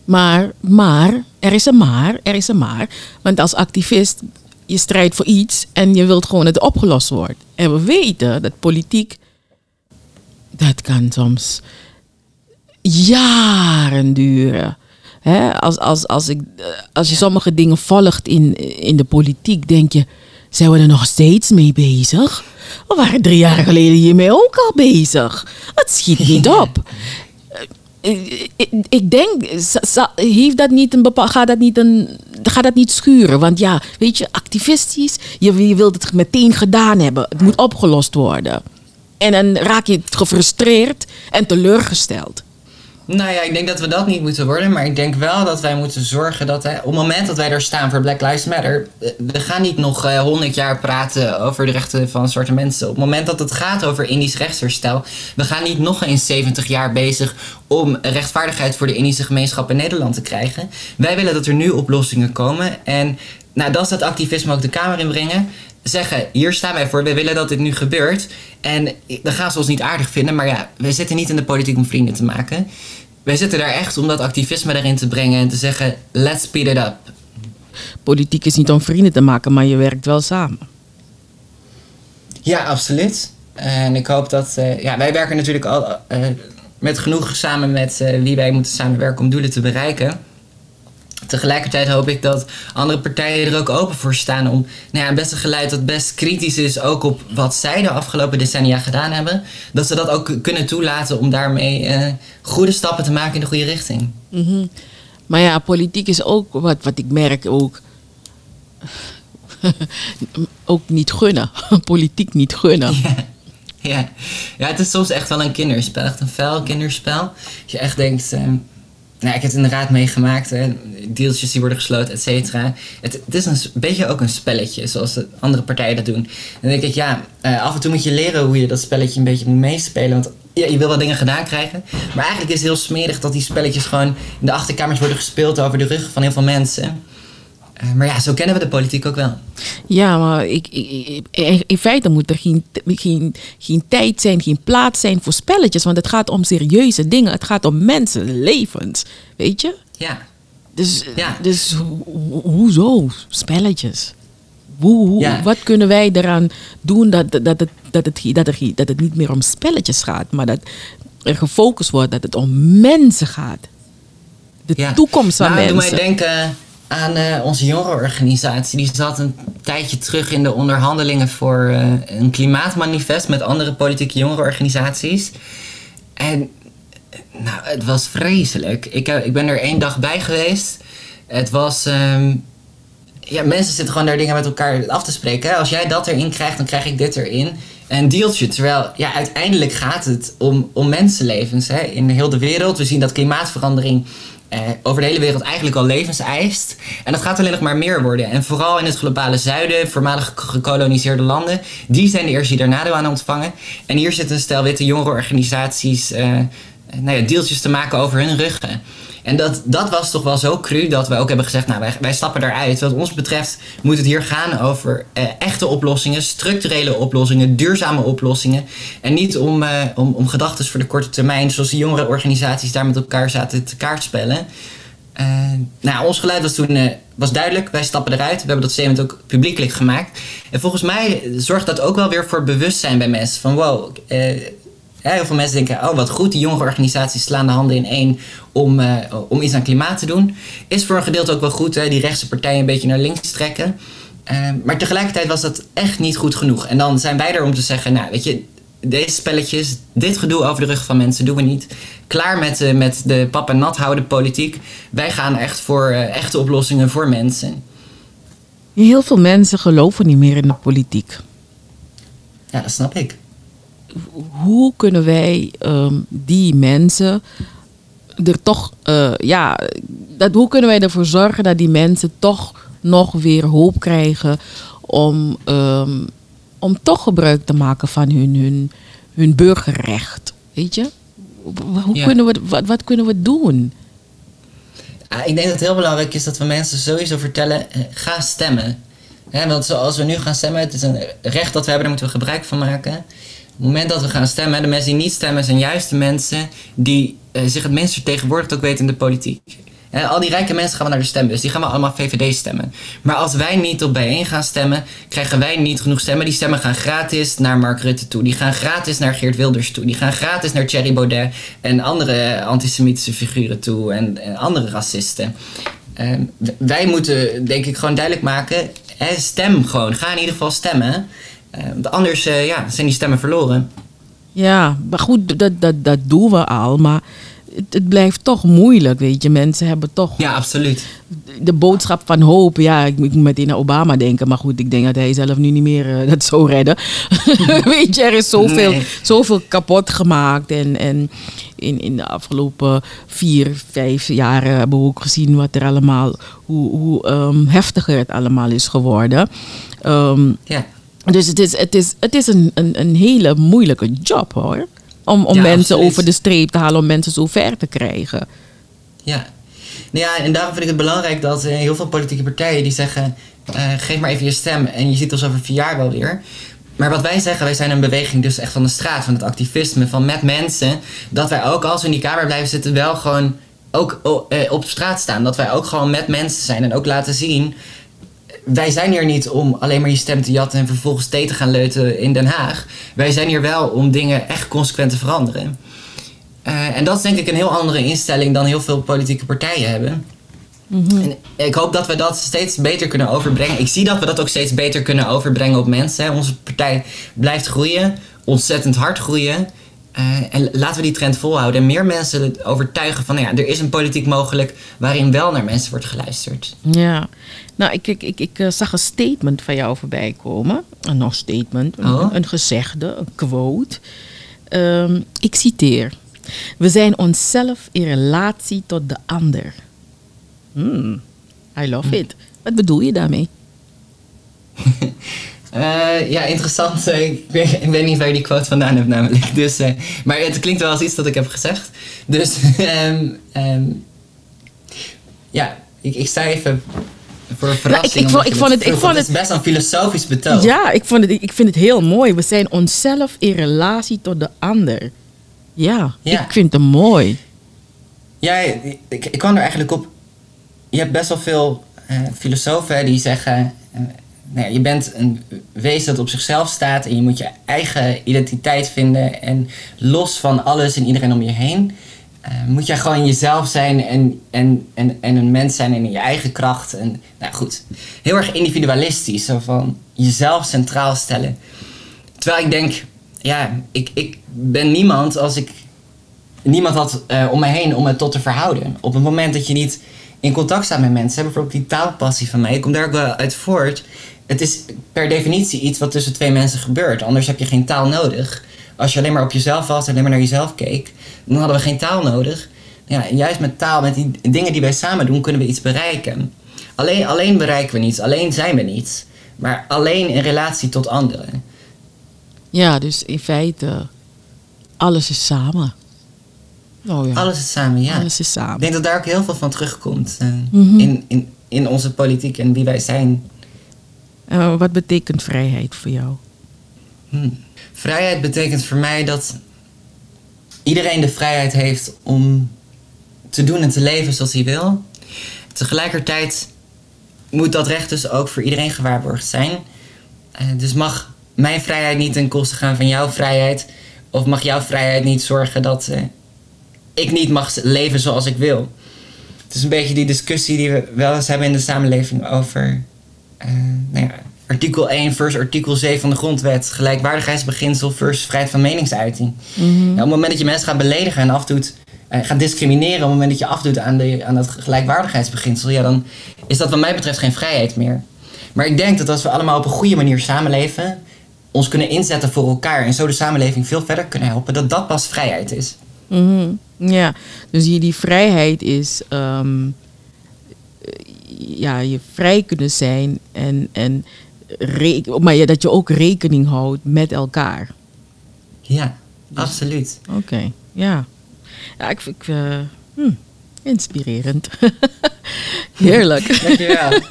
Maar, maar, er is een maar, er is een maar. Want als activist, je strijdt voor iets en je wilt gewoon dat het opgelost wordt. En we weten dat politiek, dat kan soms jaren duren. Als, als, als, ik, eh, als je sommige dingen volgt in, in de politiek, denk je, zijn we er nog steeds mee bezig? We waren drie jaar geleden hiermee ook al bezig. Het schiet niet op. Ik- ik, ik denk, heeft dat niet een bepaal, gaat, dat niet een, gaat dat niet schuren? Want ja, weet je, activistisch, je, je wilt het meteen gedaan hebben. Het moet opgelost worden. En dan raak je gefrustreerd en teleurgesteld. Nou ja, ik denk dat we dat niet moeten worden. Maar ik denk wel dat wij moeten zorgen dat... Op het moment dat wij er staan voor Black Lives Matter... eh, We gaan niet nog eh, honderd jaar praten over de rechten van zwarte mensen. Op het moment dat het gaat over Indisch rechtsherstel... We gaan niet nog eens 70 jaar bezig om rechtvaardigheid voor de Indische gemeenschap in Nederland te krijgen. Wij willen dat er nu oplossingen komen. En nou, dat is dat activisme ook de Kamer inbrengen zeggen, hier staan wij voor, we willen dat dit nu gebeurt. En dan gaan ze ons niet aardig vinden, maar ja, we zitten niet in de politiek om vrienden te maken. Wij zitten daar echt om dat activisme erin te brengen en te zeggen, let's speed it up. Politiek is niet om vrienden te maken, maar je werkt wel samen. Ja, absoluut. En ik hoop dat. eh, ja, wij werken natuurlijk al eh, met genoeg samen met eh, wie wij moeten samenwerken om doelen te bereiken. Tegelijkertijd hoop ik dat andere partijen er ook open voor staan om nou ja, best een geluid dat best kritisch is, ook op wat zij de afgelopen decennia gedaan hebben, dat ze dat ook kunnen toelaten om daarmee eh, goede stappen te maken in de goede richting. Mhm. Maar ja, politiek is ook wat, wat ik merk ook. ook niet gunnen. politiek niet gunnen. Ja. Ja. ja, het is soms echt wel een kinderspel. Echt een vuil kinderspel. Dat je echt denkt... eh, nou, ik heb het inderdaad meegemaakt. Hè. Deeltjes die worden gesloten, et cetera. Het, het is een beetje ook een spelletje, zoals de andere partijen dat doen. Dan denk ik, ja, eh, af en toe moet je leren hoe je dat spelletje een beetje moet meespelen. Want ja, je wil wel dingen gedaan krijgen. Maar eigenlijk is het heel smerig dat die spelletjes gewoon in de achterkamers worden gespeeld over de rug van heel veel mensen. Eh, maar ja, zo kennen we de politiek ook wel. Ja, maar ik, ik, ik- in feite moet er geen, geen, geen tijd zijn, geen plaats zijn voor spelletjes. Want het gaat om serieuze dingen. Het gaat om mensenlevens. Weet je? Ja, Dus, Ja. dus ho- ho- hoezo spelletjes? Hoe, hoe- Ja. Wat kunnen wij eraan doen dat, dat, dat, het, dat, het, dat, dat het niet meer om spelletjes gaat, maar dat er gefocust wordt dat het om mensen gaat? De Ja. toekomst van nou, mensen. Doe mij denken aan eh, onze jongerenorganisatie. Die zat een tijdje terug in de onderhandelingen voor eh, een klimaatmanifest met andere politieke jongerenorganisaties. En eh, nou, het was vreselijk. Ik, ik ben er één dag bij geweest. Het was. ehm, ja, mensen zitten gewoon daar dingen met elkaar af te spreken. Als jij dat erin krijgt, dan krijg ik dit erin. Een deeltje. Terwijl ja, uiteindelijk gaat het om, om mensenlevens hè? in heel de wereld. We zien dat klimaatverandering eh, over de hele wereld eigenlijk al levens eist. En dat gaat alleen nog maar meer worden. En vooral in het globale zuiden, voormalig ge- gekoloniseerde landen, die zijn de eerste die daar nadeel aan ontvangen. En hier zitten een stel witte jongerenorganisaties eh, nou ja, deeltjes te maken over hun ruggen. En dat, dat was toch wel zo cru dat we ook hebben gezegd, nou wij, wij stappen eruit. Wat ons betreft moet het hier gaan over eh, echte oplossingen, structurele oplossingen, duurzame oplossingen. En niet om, eh, om, om gedachten voor de korte termijn, zoals die jongere organisaties daar met elkaar zaten te kaartspellen. Eh, nou, ons geluid was toen eh, was duidelijk. Wij stappen eruit. We hebben dat statement ook publiekelijk gemaakt. En volgens mij zorgt dat ook wel weer voor bewustzijn bij mensen. Van wow, ja, heel veel mensen denken, oh wat goed, die jongere organisaties slaan de handen in één om, eh, om iets aan klimaat te doen. Is voor een gedeelte ook wel goed, hè, die rechtse partijen een beetje naar links trekken. Eh, maar tegelijkertijd was dat echt niet goed genoeg. En dan zijn wij er om te zeggen, nou weet je, deze spelletjes, dit gedoe over de rug van mensen doen we niet. Klaar met, eh, met de pap en nat houden politiek. Wij gaan echt voor eh, echte oplossingen voor mensen. Heel veel mensen geloven niet meer in de politiek. Ja, dat snap ik. Hoe kunnen wij ehm, die mensen er toch, eh, ja, dat, hoe kunnen wij ervoor zorgen dat die mensen toch nog weer hoop krijgen om, ehm, om toch gebruik te maken van hun, hun, hun burgerrecht? Weet je? Hoe Ja. kunnen we, wat, wat kunnen we doen? Ah, ik denk dat het heel belangrijk is dat we mensen sowieso vertellen, eh, ga stemmen. Hè, want zoals we nu gaan stemmen, het is een recht dat we hebben, daar moeten we gebruik van maken. Het moment dat we gaan stemmen, de mensen die niet stemmen zijn juist de mensen die eh, zich het minst vertegenwoordigd ook weten in de politiek. Hè, al die rijke mensen gaan we naar de stembus, die gaan we allemaal VVD stemmen. Maar als wij niet op bijeen gaan stemmen, krijgen wij niet genoeg stemmen. Die stemmen gaan gratis naar Mark Rutte toe, die gaan gratis naar Geert Wilders toe, die gaan gratis naar Thierry Baudet en andere antisemitische figuren toe en, andere racisten. Ehm, wij moeten denk ik gewoon duidelijk maken, stem gewoon, ga in ieder geval stemmen. Ehm, want anders eh, ja, zijn die stemmen verloren. Ja, maar goed, dat, dat, dat doen we al, maar het, het blijft toch moeilijk, weet je. Mensen hebben toch Ja, absoluut. de boodschap van hoop, ja, ik, moet meteen aan Obama denken. Maar goed, ik denk dat hij zelf nu niet meer eh, dat zou redden. Weet je, er is zoveel, Nee. zoveel kapot gemaakt. En, en in, in de afgelopen vier, vijf jaren hebben we ook gezien wat er allemaal, hoe, hoe ehm, heftiger het allemaal is geworden. Ehm, Ja. Dus het is, het is, het is een, een, een hele moeilijke job hoor. Om, om Ja, mensen absoluut. over de streep te halen, om mensen zo ver te krijgen. Ja. Nou ja, en daarom vind ik het belangrijk dat eh, heel veel politieke partijen die zeggen: eh, geef maar even je stem en je ziet ons over vier jaar wel weer. Maar wat wij zeggen, wij zijn een beweging dus echt van de straat, van het activisme, van met mensen. Dat wij ook als we in die kamer blijven zitten, wel gewoon ook eh, op straat staan. Dat wij ook gewoon met mensen zijn en ook laten zien. Wij zijn hier niet om alleen maar je stem te jatten en vervolgens thee te gaan leuten in Den Haag. Wij zijn hier wel om dingen echt consequent te veranderen. Eh, en dat is denk ik een heel andere instelling dan heel veel politieke partijen hebben. En ik hoop dat we dat steeds beter kunnen overbrengen. Ik zie dat we dat ook steeds beter kunnen overbrengen op mensen. Onze partij blijft groeien, ontzettend hard groeien. Eh, en laten we die trend volhouden en meer mensen overtuigen van, nou ja, er is een politiek mogelijk waarin wel naar mensen wordt geluisterd. Ja, nou, ik, ik, ik, ik eh, zag een statement van jou voorbij komen. Een nog statement, een, Oh. een gezegde, een quote. Ehm, ik citeer. We zijn onszelf in relatie tot de ander. Hmm, I love it. Wat bedoel je daarmee? Eh, ja, interessant. Ik weet, ik weet niet waar je die quote vandaan hebt namelijk. Dus, eh, maar het klinkt wel als iets dat ik heb gezegd. Dus ehm, ehm, ja, ik, ik sta even voor een verrassing. ik vond- ik het- ik vond het- is best een filosofisch betoog. Ja, ik, vond het, ik vind het heel mooi. We zijn onszelf in relatie tot de ander. Ja, Ja. ik vind het mooi. Ja, ik, ik kwam er eigenlijk op. Je hebt best wel veel eh, filosofen die zeggen. Nou je bent een wezen dat op zichzelf staat en je moet je eigen identiteit vinden. En los van alles en iedereen om je heen, eh, moet jij gewoon jezelf zijn en, en, en, en een mens zijn in je eigen kracht. En, nou goed, heel erg individualistisch, van jezelf centraal stellen. Terwijl ik denk, ja, ik, ik ben niemand als ik niemand had eh, om me heen om het tot te verhouden. Op het moment dat je niet in contact staat met mensen, bijvoorbeeld die taalpassie van mij, ik kom daar ook wel uit voort. Het is per definitie iets wat tussen twee mensen gebeurt. Anders heb je geen taal nodig. Als je alleen maar op jezelf was en alleen maar naar jezelf keek, dan hadden we geen taal nodig. Ja, en juist met taal, met die dingen die wij samen doen, kunnen we iets bereiken. Alleen, alleen bereiken we niets, alleen zijn we niets. Maar alleen in relatie tot anderen. Ja, dus in feite, alles is samen. Oh ja, Alles is samen, ja. alles is Ik samen. denk dat daar ook heel veel van terugkomt. eh, Mhm. in, in, in onze politiek en wie wij zijn. Eh, wat betekent vrijheid voor jou? Hm. Vrijheid betekent voor mij dat iedereen de vrijheid heeft om te doen en te leven zoals hij wil. Tegelijkertijd moet dat recht dus ook voor iedereen gewaarborgd zijn. Eh, dus mag mijn vrijheid niet ten koste gaan van jouw vrijheid. Of mag jouw vrijheid niet zorgen dat eh, ik niet mag leven zoals ik wil. Het is een beetje die discussie die we wel eens hebben in de samenleving over nou ja, artikel 1 versus artikel 7 van de grondwet. Gelijkwaardigheidsbeginsel versus vrijheid van meningsuiting. Ja, op het moment dat je mensen gaat beledigen en afdoet, eh, gaat discrimineren, op het moment dat je afdoet aan, de, aan dat gelijkwaardigheidsbeginsel, ja, dan is dat wat mij betreft geen vrijheid meer. Maar ik denk dat als we allemaal op een goede manier samenleven, ons kunnen inzetten voor elkaar en zo de samenleving veel verder kunnen helpen, dat dat pas vrijheid is. Mhm. Ja, dus die, die vrijheid is ehm, eh, ja, je vrij kunnen zijn en, en maar ja, dat je ook rekening houdt met elkaar. Ja, absoluut. Oké, ja. Ja, ik vind eh, hm, inspirerend. Heerlijk. Dankjewel.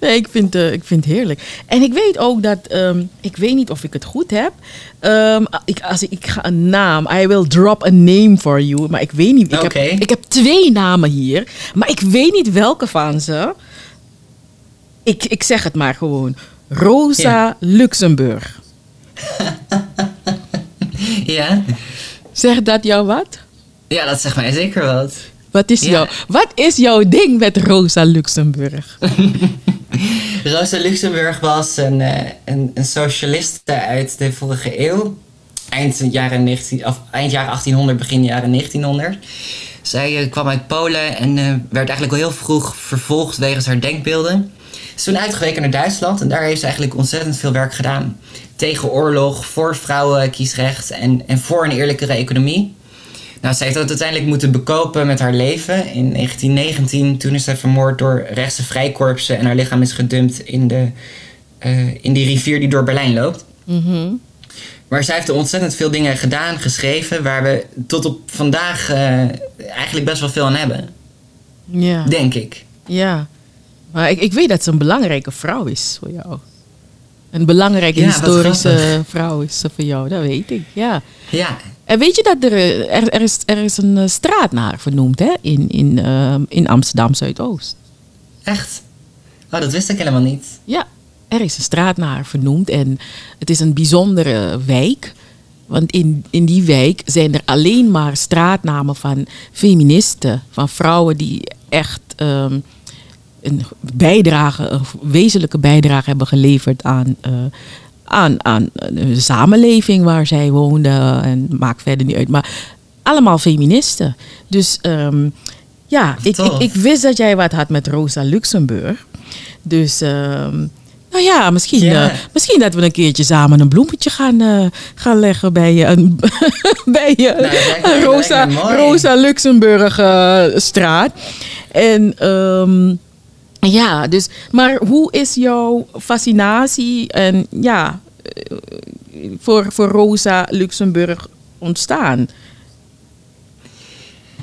Nee, ik vind, eh, ik vind het heerlijk. En ik weet ook dat, ehm, ik weet niet of ik het goed heb. Ehm, ik, als ik, ik ga een naam, I will drop a name for you. Maar ik weet niet, ik, heb, ik heb twee namen hier. Maar ik weet niet welke van ze. Ik, ik zeg het maar gewoon. Rosa Ja. Luxemburg. ja? Zegt dat jou wat? ja, dat zegt mij zeker wat. Wat is, Ja. jouw, wat is jouw ding met Rosa Luxemburg? Rosa Luxemburg was een, eh, een, een socialiste uit de vorige eeuw. Eind, jaren 19, of eind jaren 1800, begin jaren 1900. Zij eh, kwam uit Polen en eh, werd eigenlijk al heel vroeg vervolgd wegens haar denkbeelden. Is toen uitgeweken naar Duitsland en daar heeft ze eigenlijk ontzettend veel werk gedaan. Tegen oorlog, voor vrouwenkiesrecht en, en voor een eerlijkere economie. Nou, zij heeft dat uiteindelijk moeten bekopen met haar leven. In 1919, toen is zij vermoord door rechtse vrijkorpsen en haar lichaam is gedumpt in, de, eh, in die rivier die door Berlijn loopt. Mhm. Maar zij heeft er ontzettend veel dingen gedaan, geschreven, waar we tot op vandaag eh, eigenlijk best wel veel aan hebben. Ja. Denk ik. Ja, maar ik, ik weet dat ze een belangrijke vrouw is voor jou. Een belangrijke Ja, historische vrouw is ze voor jou, dat weet ik. Ja. Ja, En weet je dat er, eh, er, er, is, er is een eh, straat naar vernoemd hè? In, in, ehm, in Amsterdam Zuidoost. echt. Oh, dat wist ik helemaal niet. Ja, er is een straat naar vernoemd en het is een bijzondere wijk. Want in, in die wijk zijn er alleen maar straatnamen van feministen, van vrouwen die echt ehm, een bijdrage, een wezenlijke bijdrage hebben geleverd aan, eh, aan, aan de samenleving waar zij woonden. En maakt verder niet uit. Maar allemaal feministen. Dus ehm, ja, ik, ik, wist dat jij wat had met Rosa Luxemburg. Dus ehm, nou ja, misschien, eh, misschien dat we een keertje samen een bloemetje gaan, eh, gaan leggen bij je. een bij je Nou, een dat Rosa. Rosa Luxemburg eh, straat. En ehm, ja, dus, maar hoe is jouw fascinatie en ja, eh, voor, voor Rosa Luxemburg ontstaan?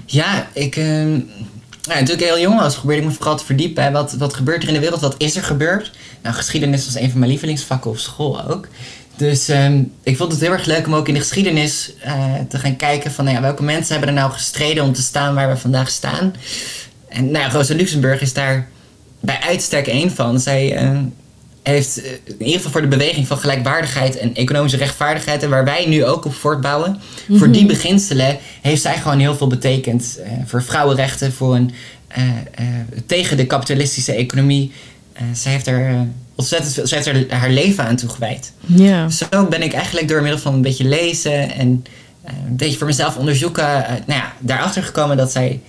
Ja, ik. ehm nou, ik heel jong was, probeerde ik me vooral te verdiepen. Hè. Wat, wat gebeurt er in de wereld? Wat is er gebeurd? Nou, geschiedenis was een van mijn lievelingsvakken op school ook. Dus ehm, ik vond het heel erg leuk om ook in de geschiedenis eh, te gaan kijken van nou ja, welke mensen hebben er nou gestreden om te staan waar we vandaag staan. En nou Rosa Luxemburg is daar bij uitstek één van. Zij eh, heeft eh, in ieder geval voor de beweging van gelijkwaardigheid en economische rechtvaardigheid, en waar wij nu ook op voortbouwen, voor die beginselen heeft zij gewoon heel veel betekend. eh, voor vrouwenrechten, voor een, tegen de kapitalistische economie. Zij heeft er ontzettend veel, zij heeft er haar leven aan toegewijd. Ja. Zo ben ik eigenlijk door middel van een beetje lezen en een beetje voor mezelf onderzoeken, nou ja, daarachter gekomen dat zij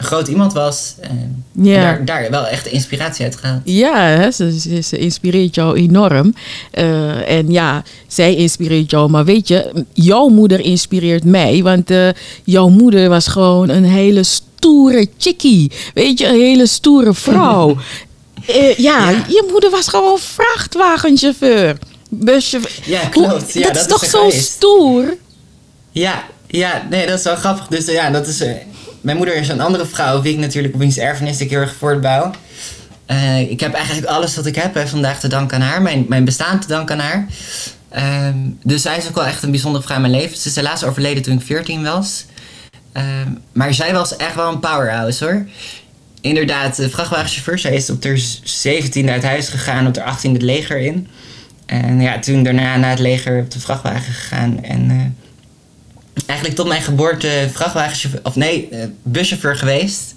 een groot iemand was. eh, Ja. En daar, daar wel echt inspiratie uit gehaald. Ja, hè, ze, ze, ze inspireert jou enorm. Eh, en ja, zij inspireert jou. Maar weet je, jouw moeder inspireert mij. Want eh, jouw moeder was gewoon een hele stoere chickie. Weet je, een hele stoere vrouw. Ja, Ja. je moeder was gewoon vrachtwagenchauffeur. Buschauffeur. Ja, klopt. Ja, dat, dat is toch zo geweest. stoer? Ja, ja, nee, dat is wel grappig. Dus ja, dat is. Mijn moeder is een andere vrouw, wie ik natuurlijk op wiens erfenis ik heel erg voortbouw. Eh, ik heb eigenlijk alles wat ik heb hè, vandaag te danken aan haar, mijn, mijn bestaan te danken aan haar. Ehm, dus zij is ook wel echt een bijzondere vrouw in mijn leven. Ze is helaas overleden toen ik 14 was. Ehm, maar zij was echt wel een powerhouse hoor. Inderdaad, de vrachtwagenchauffeur. Zij is op haar 17e uit huis gegaan, op haar 18e het leger in. En ja, toen daarna naar het leger op de vrachtwagen gegaan. En eh, eigenlijk tot mijn geboorte vrachtwagenchauffeur, of nee, eh, buschauffeur geweest.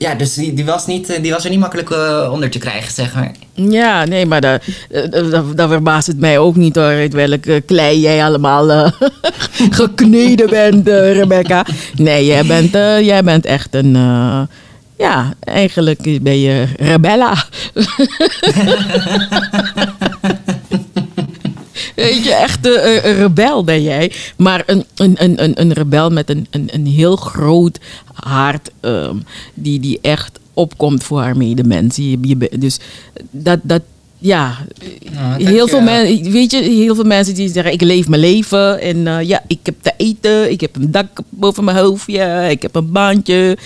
Ja, dus die, die, was niet, eh, die was er niet makkelijk eh, onder te krijgen, zeg maar. Ja, nee, maar dat, dat, verbaast het mij ook niet hoor. Uit welke klei jij allemaal eh, gekneden bent, Rebecca. Nee, jij bent, jij bent echt een. ja, eigenlijk ben je rebella. Weet je, echt een, rebel ben jij. Maar een, een, een, een, rebel met een, een, een heel groot hart. ehm, die, die echt opkomt voor haar medemens. Je, je, be- dus dat, dat ja. Oh, heel, veel dankjewel. men, weet je, heel veel mensen die zeggen: Ik leef mijn leven. En eh, ja, ik heb te eten. Ik heb een dak boven mijn hoofd. Ja, ik heb een baantje.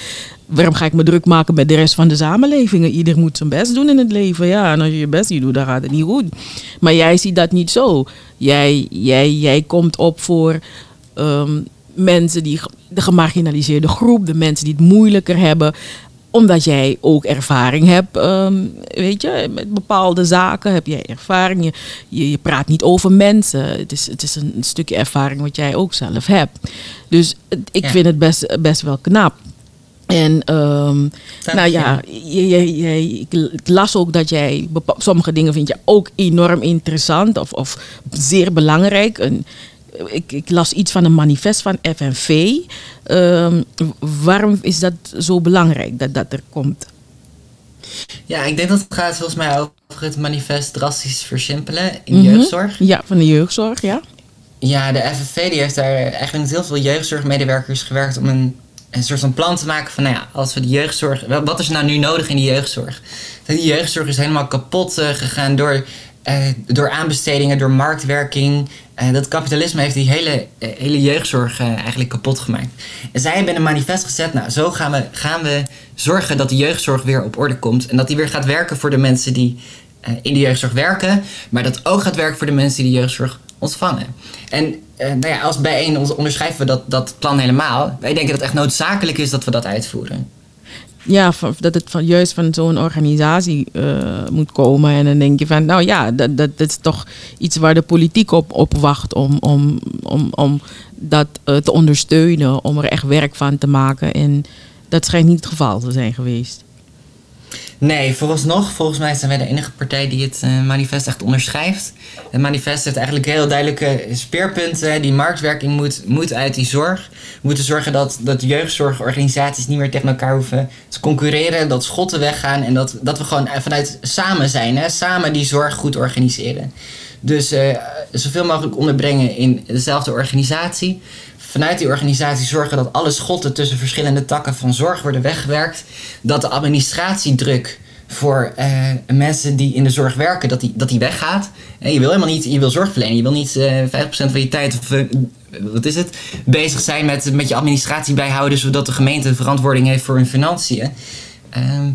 Waarom ga ik me druk maken met de rest van de samenleving? Ieder moet zijn best doen in het leven. Ja, en als je je best niet doet, dan gaat het niet goed. Maar jij ziet dat niet zo. Jij, jij, jij komt op voor ehm, mensen die de gemarginaliseerde groep, de mensen die het moeilijker hebben omdat jij ook ervaring hebt, ehm, weet je, met bepaalde zaken heb jij ervaring. Je, je, je praat niet over mensen. Het is, het is een stukje ervaring wat jij ook zelf hebt. Dus ik Ja. vind het best, best wel knap. En ehm, nou ja, je, je, je- ik, las ook dat jij sommige dingen vind je ook enorm interessant of, of zeer belangrijk. En ik, ik las iets van een manifest van FNV. Ehm, waarom is dat zo belangrijk dat dat er komt? Ja, ik denk dat het gaat volgens mij over het manifest drastisch versimpelen in de Mhm. jeugdzorg. Ja, van de jeugdzorg, ja. Ja, de FNV die heeft daar eigenlijk met heel veel jeugdzorgmedewerkers gewerkt om een, een soort van plan te maken van, nou ja, als we de jeugdzorg, wat is nou nu nodig in de jeugdzorg? Die jeugdzorg is helemaal kapot eh, gegaan door, eh, door aanbestedingen, door marktwerking. Dat kapitalisme heeft die hele, eh, hele jeugdzorg eh, eigenlijk kapot gemaakt. En zij hebben een manifest gezet, nou, zo gaan we, gaan we zorgen dat de jeugdzorg weer op orde komt en dat die weer gaat werken voor de mensen die eh, in de jeugdzorg werken, maar dat ook gaat werken voor de mensen die de jeugdzorg ontvangen. En nou ja, als bijeen onderschrijven we dat, dat plan helemaal. Wij denken dat het echt noodzakelijk is dat we dat uitvoeren. Ja, dat het van, juist van zo'n organisatie eh, moet komen. En dan denk je van, nou ja, dat, dat, dat is toch iets waar de politiek op, op wacht om, om, om, om dat eh, te ondersteunen, om er echt werk van te maken. En dat schijnt niet het geval te zijn geweest. Nee, vooralsnog, volgens mij zijn wij de enige partij die het eh, manifest echt onderschrijft. Het manifest heeft eigenlijk heel duidelijke speerpunten. Die marktwerking moet, moet uit die zorg. We moeten zorgen dat, dat jeugdzorgorganisaties niet meer tegen elkaar hoeven te concurreren. Dat schotten weggaan en dat, dat we gewoon vanuit samen zijn. Hè? Samen die zorg goed organiseren. Dus eh, zoveel mogelijk onderbrengen in dezelfde organisatie. Vanuit die organisatie zorgen dat alle schotten tussen verschillende takken van zorg worden weggewerkt. Dat de administratiedruk voor eh, mensen die in de zorg werken, dat die, dat die weggaat. En je wil helemaal niet, je wil zorg verlenen. Je wil niet eh 50% van je tijd, of eh, wat is het, bezig zijn met, met je administratie bijhouden, zodat de gemeente verantwoording heeft voor hun financiën. Ehm,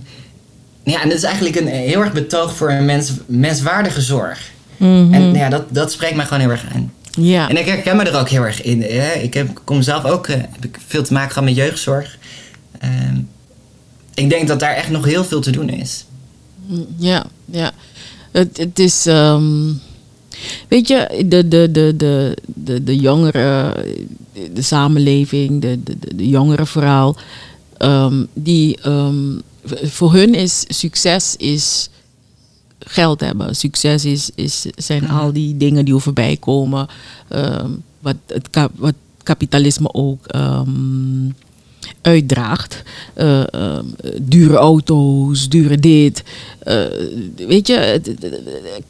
ja, en dat is eigenlijk een heel erg betoog voor een mens, menswaardige zorg. En ja, dat, dat spreekt mij gewoon heel erg aan. Ja, En ik herken me er ook heel erg in. Hè? Ik heb, kom zelf ook eh, heb ik veel te maken gehad met jeugdzorg. Ehm, ik denk dat daar echt nog heel veel te doen is. ja, ja. Het, het is, ehm, weet je, de, de, de, de, de, de jongeren, de samenleving, de, de, de, de jongeren vooral, ehm, die, voor hun is succes is geld hebben. Succes is, is, zijn al die dingen die er voorbij komen. ehm, wat, het, wat kapitalisme ook ehm, uitdraagt. Eh, ehm, dure auto's, dure dit. Eh, weet je, het- het- het-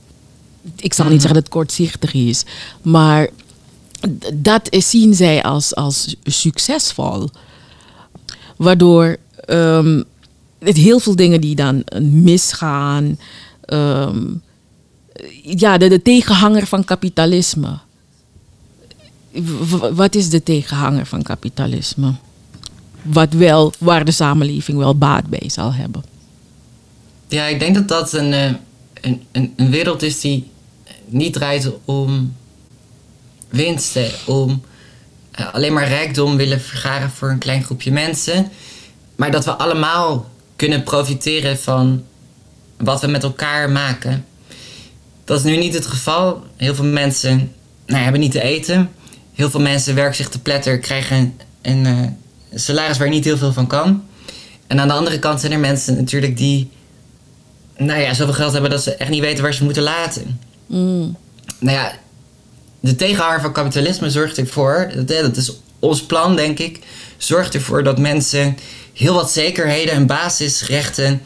ik zal niet zeggen dat het kortzichtig is, maar dat is- zien zij als, als succesvol. Waardoor het heel veel dingen die dan misgaan. Ehm, ja, de, tegenhanger van kapitalisme. Wat is de tegenhanger van kapitalisme? Wat wel, waar de samenleving wel baat bij zal hebben. Ja, ik denk dat dat een, eh, een, een, een wereld is die niet draait om winsten, om eh, alleen maar rijkdom willen vergaren voor een klein groepje mensen. Maar dat we allemaal kunnen profiteren van wat we met elkaar maken. Dat is nu niet het geval. Heel veel mensen nou, hebben niet te eten. Heel veel mensen werken zich te pletter, krijgen een eh, salaris waar je niet heel veel van kan. En aan de andere kant zijn er mensen natuurlijk die nou ja, zoveel geld hebben dat ze echt niet weten waar ze moeten laten. Mm. Nou ja, de tegenhanger van kapitalisme zorgt ervoor, dat, is ons plan denk ik, zorgt ervoor dat mensen heel wat zekerheden en basisrechten,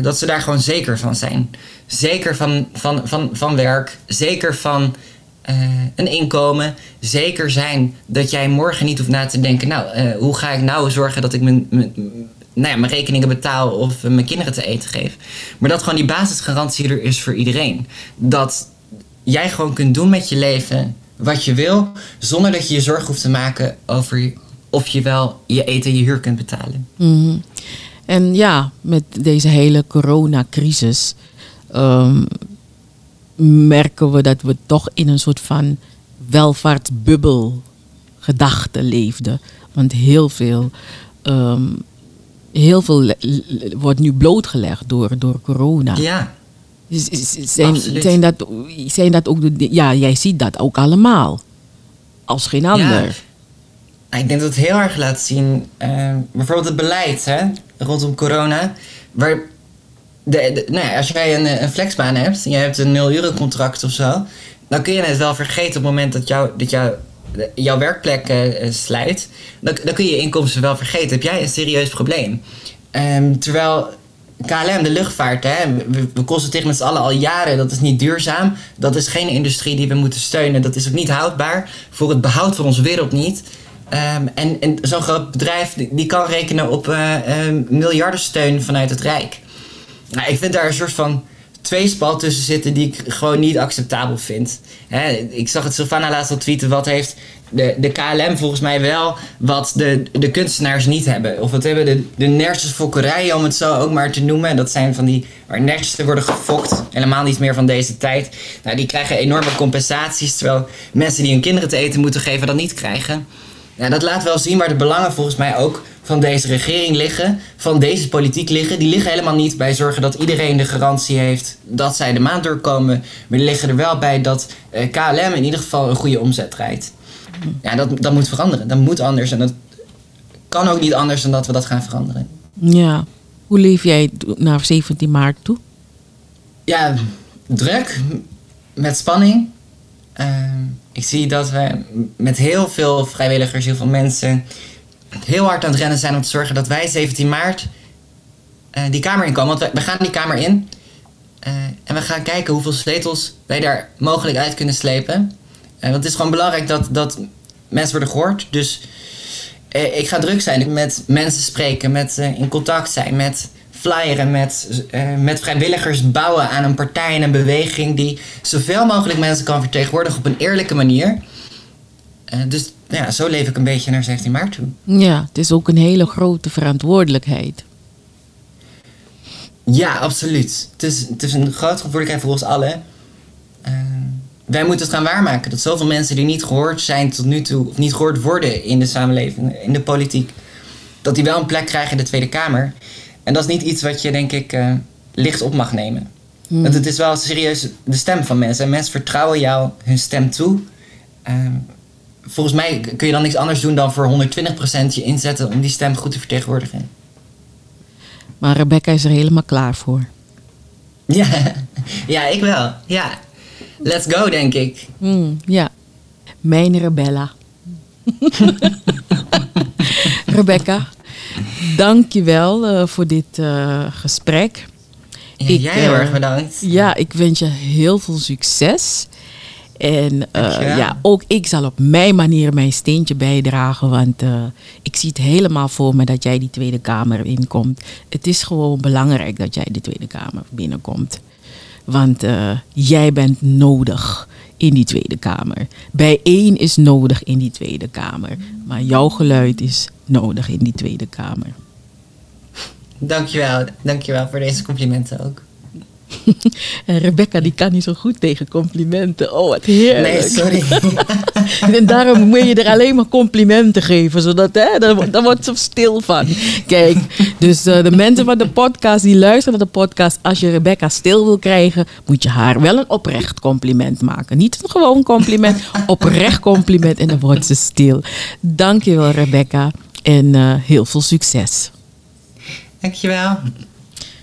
dat ze daar gewoon zeker van zijn. Zeker van, van, van, van werk, zeker van eh, een inkomen, zeker zijn dat jij morgen niet hoeft na te denken, nou, eh, hoe ga ik nou zorgen dat ik mijn, mijn, nou ja, mijn rekeningen betaal of mijn kinderen te eten geef. Maar dat gewoon die basisgarantie er is voor iedereen. Dat jij gewoon kunt doen met je leven wat je wil, zonder dat je je zorg hoeft te maken over of je wel je eten en je huur kunt betalen. Mhm. En ja, met deze hele coronacrisis ehm, merken we dat we toch in een soort van welvaartsbubbel gedachte leefden. Want heel veel, ehm, heel veel wordt nu blootgelegd door, door corona. Ja, Zijn, dat, zijn dat ook de, ja, jij ziet dat ook allemaal. Als geen ander. Ja. Nou, Ik denk dat het heel erg laat zien, eh, bijvoorbeeld het beleid hè, rondom corona. Waar de, nou ja, als jij een, een flexbaan hebt en je hebt een 0 euro contract of zo, dan kun je het wel vergeten op het moment dat, jou, dat jou, jouw werkplek eh, eh, slijt. Dan, dan kun je je inkomsten wel vergeten. Heb jij een serieus probleem? Ehm, terwijl KLM, de luchtvaart, hè, we, we constateren met z'n allen al jaren dat is niet duurzaam. Dat is geen industrie die we moeten steunen. Dat is ook niet houdbaar voor het behoud van onze wereld niet. Ehm, en zo'n groot bedrijf die, kan rekenen op eh, eh, miljardensteun vanuit het Rijk. Nou, ik vind daar een soort van tweespal tussen zitten die ik gewoon niet acceptabel vind. Hè, ik zag het Sylvana laatst al tweeten. Wat heeft de, de KLM volgens mij wel wat de, de kunstenaars niet hebben? Of wat hebben de, de om het zo ook maar te noemen. En dat zijn van die waar nertjes worden gefokt. Helemaal niet meer van deze tijd. Nou, die krijgen enorme compensaties. Terwijl mensen die hun kinderen te eten moeten geven dat niet krijgen. Ja, dat laat wel zien waar de belangen volgens mij ook van deze regering liggen, van deze politiek liggen. Die liggen helemaal niet bij zorgen dat iedereen de garantie heeft dat zij de maand doorkomen. Maar die liggen er wel bij dat eh, KLM in ieder geval een goede omzet draait. Ja, dat, dat moet veranderen. Dat moet anders. En dat kan ook niet anders dan dat we dat gaan veranderen. Ja. Hoe leef jij naar 17 maart toe? Ja, druk, met spanning. Uh, ik zie dat we met heel veel vrijwilligers, heel veel mensen heel hard aan het rennen zijn om te zorgen dat wij 17 maart uh, die kamer inkomen. Want we, gaan die kamer in uh, en we gaan kijken hoeveel sleutels wij daar mogelijk uit kunnen slepen. Uh, want het is gewoon belangrijk dat, dat mensen worden gehoord. Dus ik ga druk zijn met mensen spreken, met in contact zijn, met flyeren, met, met vrijwilligers bouwen aan een partij en een beweging die zoveel mogelijk mensen kan vertegenwoordigen op een eerlijke manier. dus ja, zo leef ik een beetje naar 17 maart toe. Ja, het is ook een hele grote verantwoordelijkheid. Ja, absoluut. Het is, het is een grote verantwoordelijkheid voor ons allen. Uh, wij moeten het gaan waarmaken. Dat zoveel mensen die niet gehoord zijn tot nu toe, of niet gehoord worden in de samenleving, in de politiek, dat die wel een plek krijgen in de Tweede Kamer. En dat is niet iets wat je, denk ik, uh, licht op mag nemen. Hmm. Want het is wel serieus de stem van mensen. En mensen vertrouwen jou hun stem toe. Uh, volgens mij kun je dan niks anders doen dan voor 120% je inzetten om die stem goed te vertegenwoordigen. Maar Rebecca is er helemaal klaar voor. Ja, ja ik wel. Ja. Let's go, denk ik. Mm, ja. Mijn Rebella. Rebecca, dank je wel uh, voor dit uh, gesprek. Ja, ik, jij heel uh, erg bedankt. Ja, ik wens je heel veel succes. En uh, ja, ook ik zal op mijn manier mijn steentje bijdragen. Want uh, ik zie het helemaal voor me dat jij die Tweede Kamer inkomt. Het is gewoon belangrijk dat jij de Tweede Kamer binnenkomt. Want uh, jij bent nodig in die Tweede Kamer. Bijeen is nodig in die Tweede Kamer. Maar jouw geluid is nodig in die Tweede Kamer. Dankjewel, dankjewel voor deze complimenten ook. En Rebecca die kan niet zo goed tegen complimenten. Oh, wat heerlijk. Nee, sorry. en daarom moet je er alleen maar complimenten geven. Zodat, hè, daar, wordt ze stil van. Kijk, dus uh, de mensen van de podcast die luisteren naar de podcast. Als je Rebecca stil wil krijgen, moet je haar wel een oprecht compliment maken. Niet een gewoon compliment, oprecht compliment. En dan wordt ze stil. Dankjewel Rebecca. En uh, heel veel succes. Dankjewel.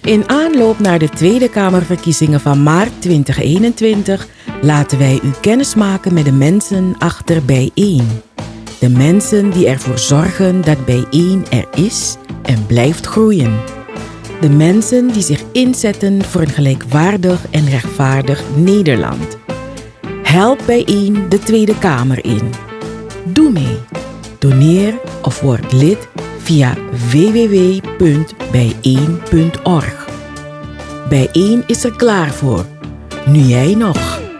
In aanloop naar de Tweede Kamerverkiezingen van maart 2021 laten wij u kennismaken met de mensen achter Bijeen. De mensen die ervoor zorgen dat Bijeen er is en blijft groeien. De mensen die zich inzetten voor een gelijkwaardig en rechtvaardig Nederland. Help Bijeen de Tweede Kamer in. Doe mee. Doneer of word lid via www.bijeen.org. Bijeen is er klaar voor. Nu jij nog.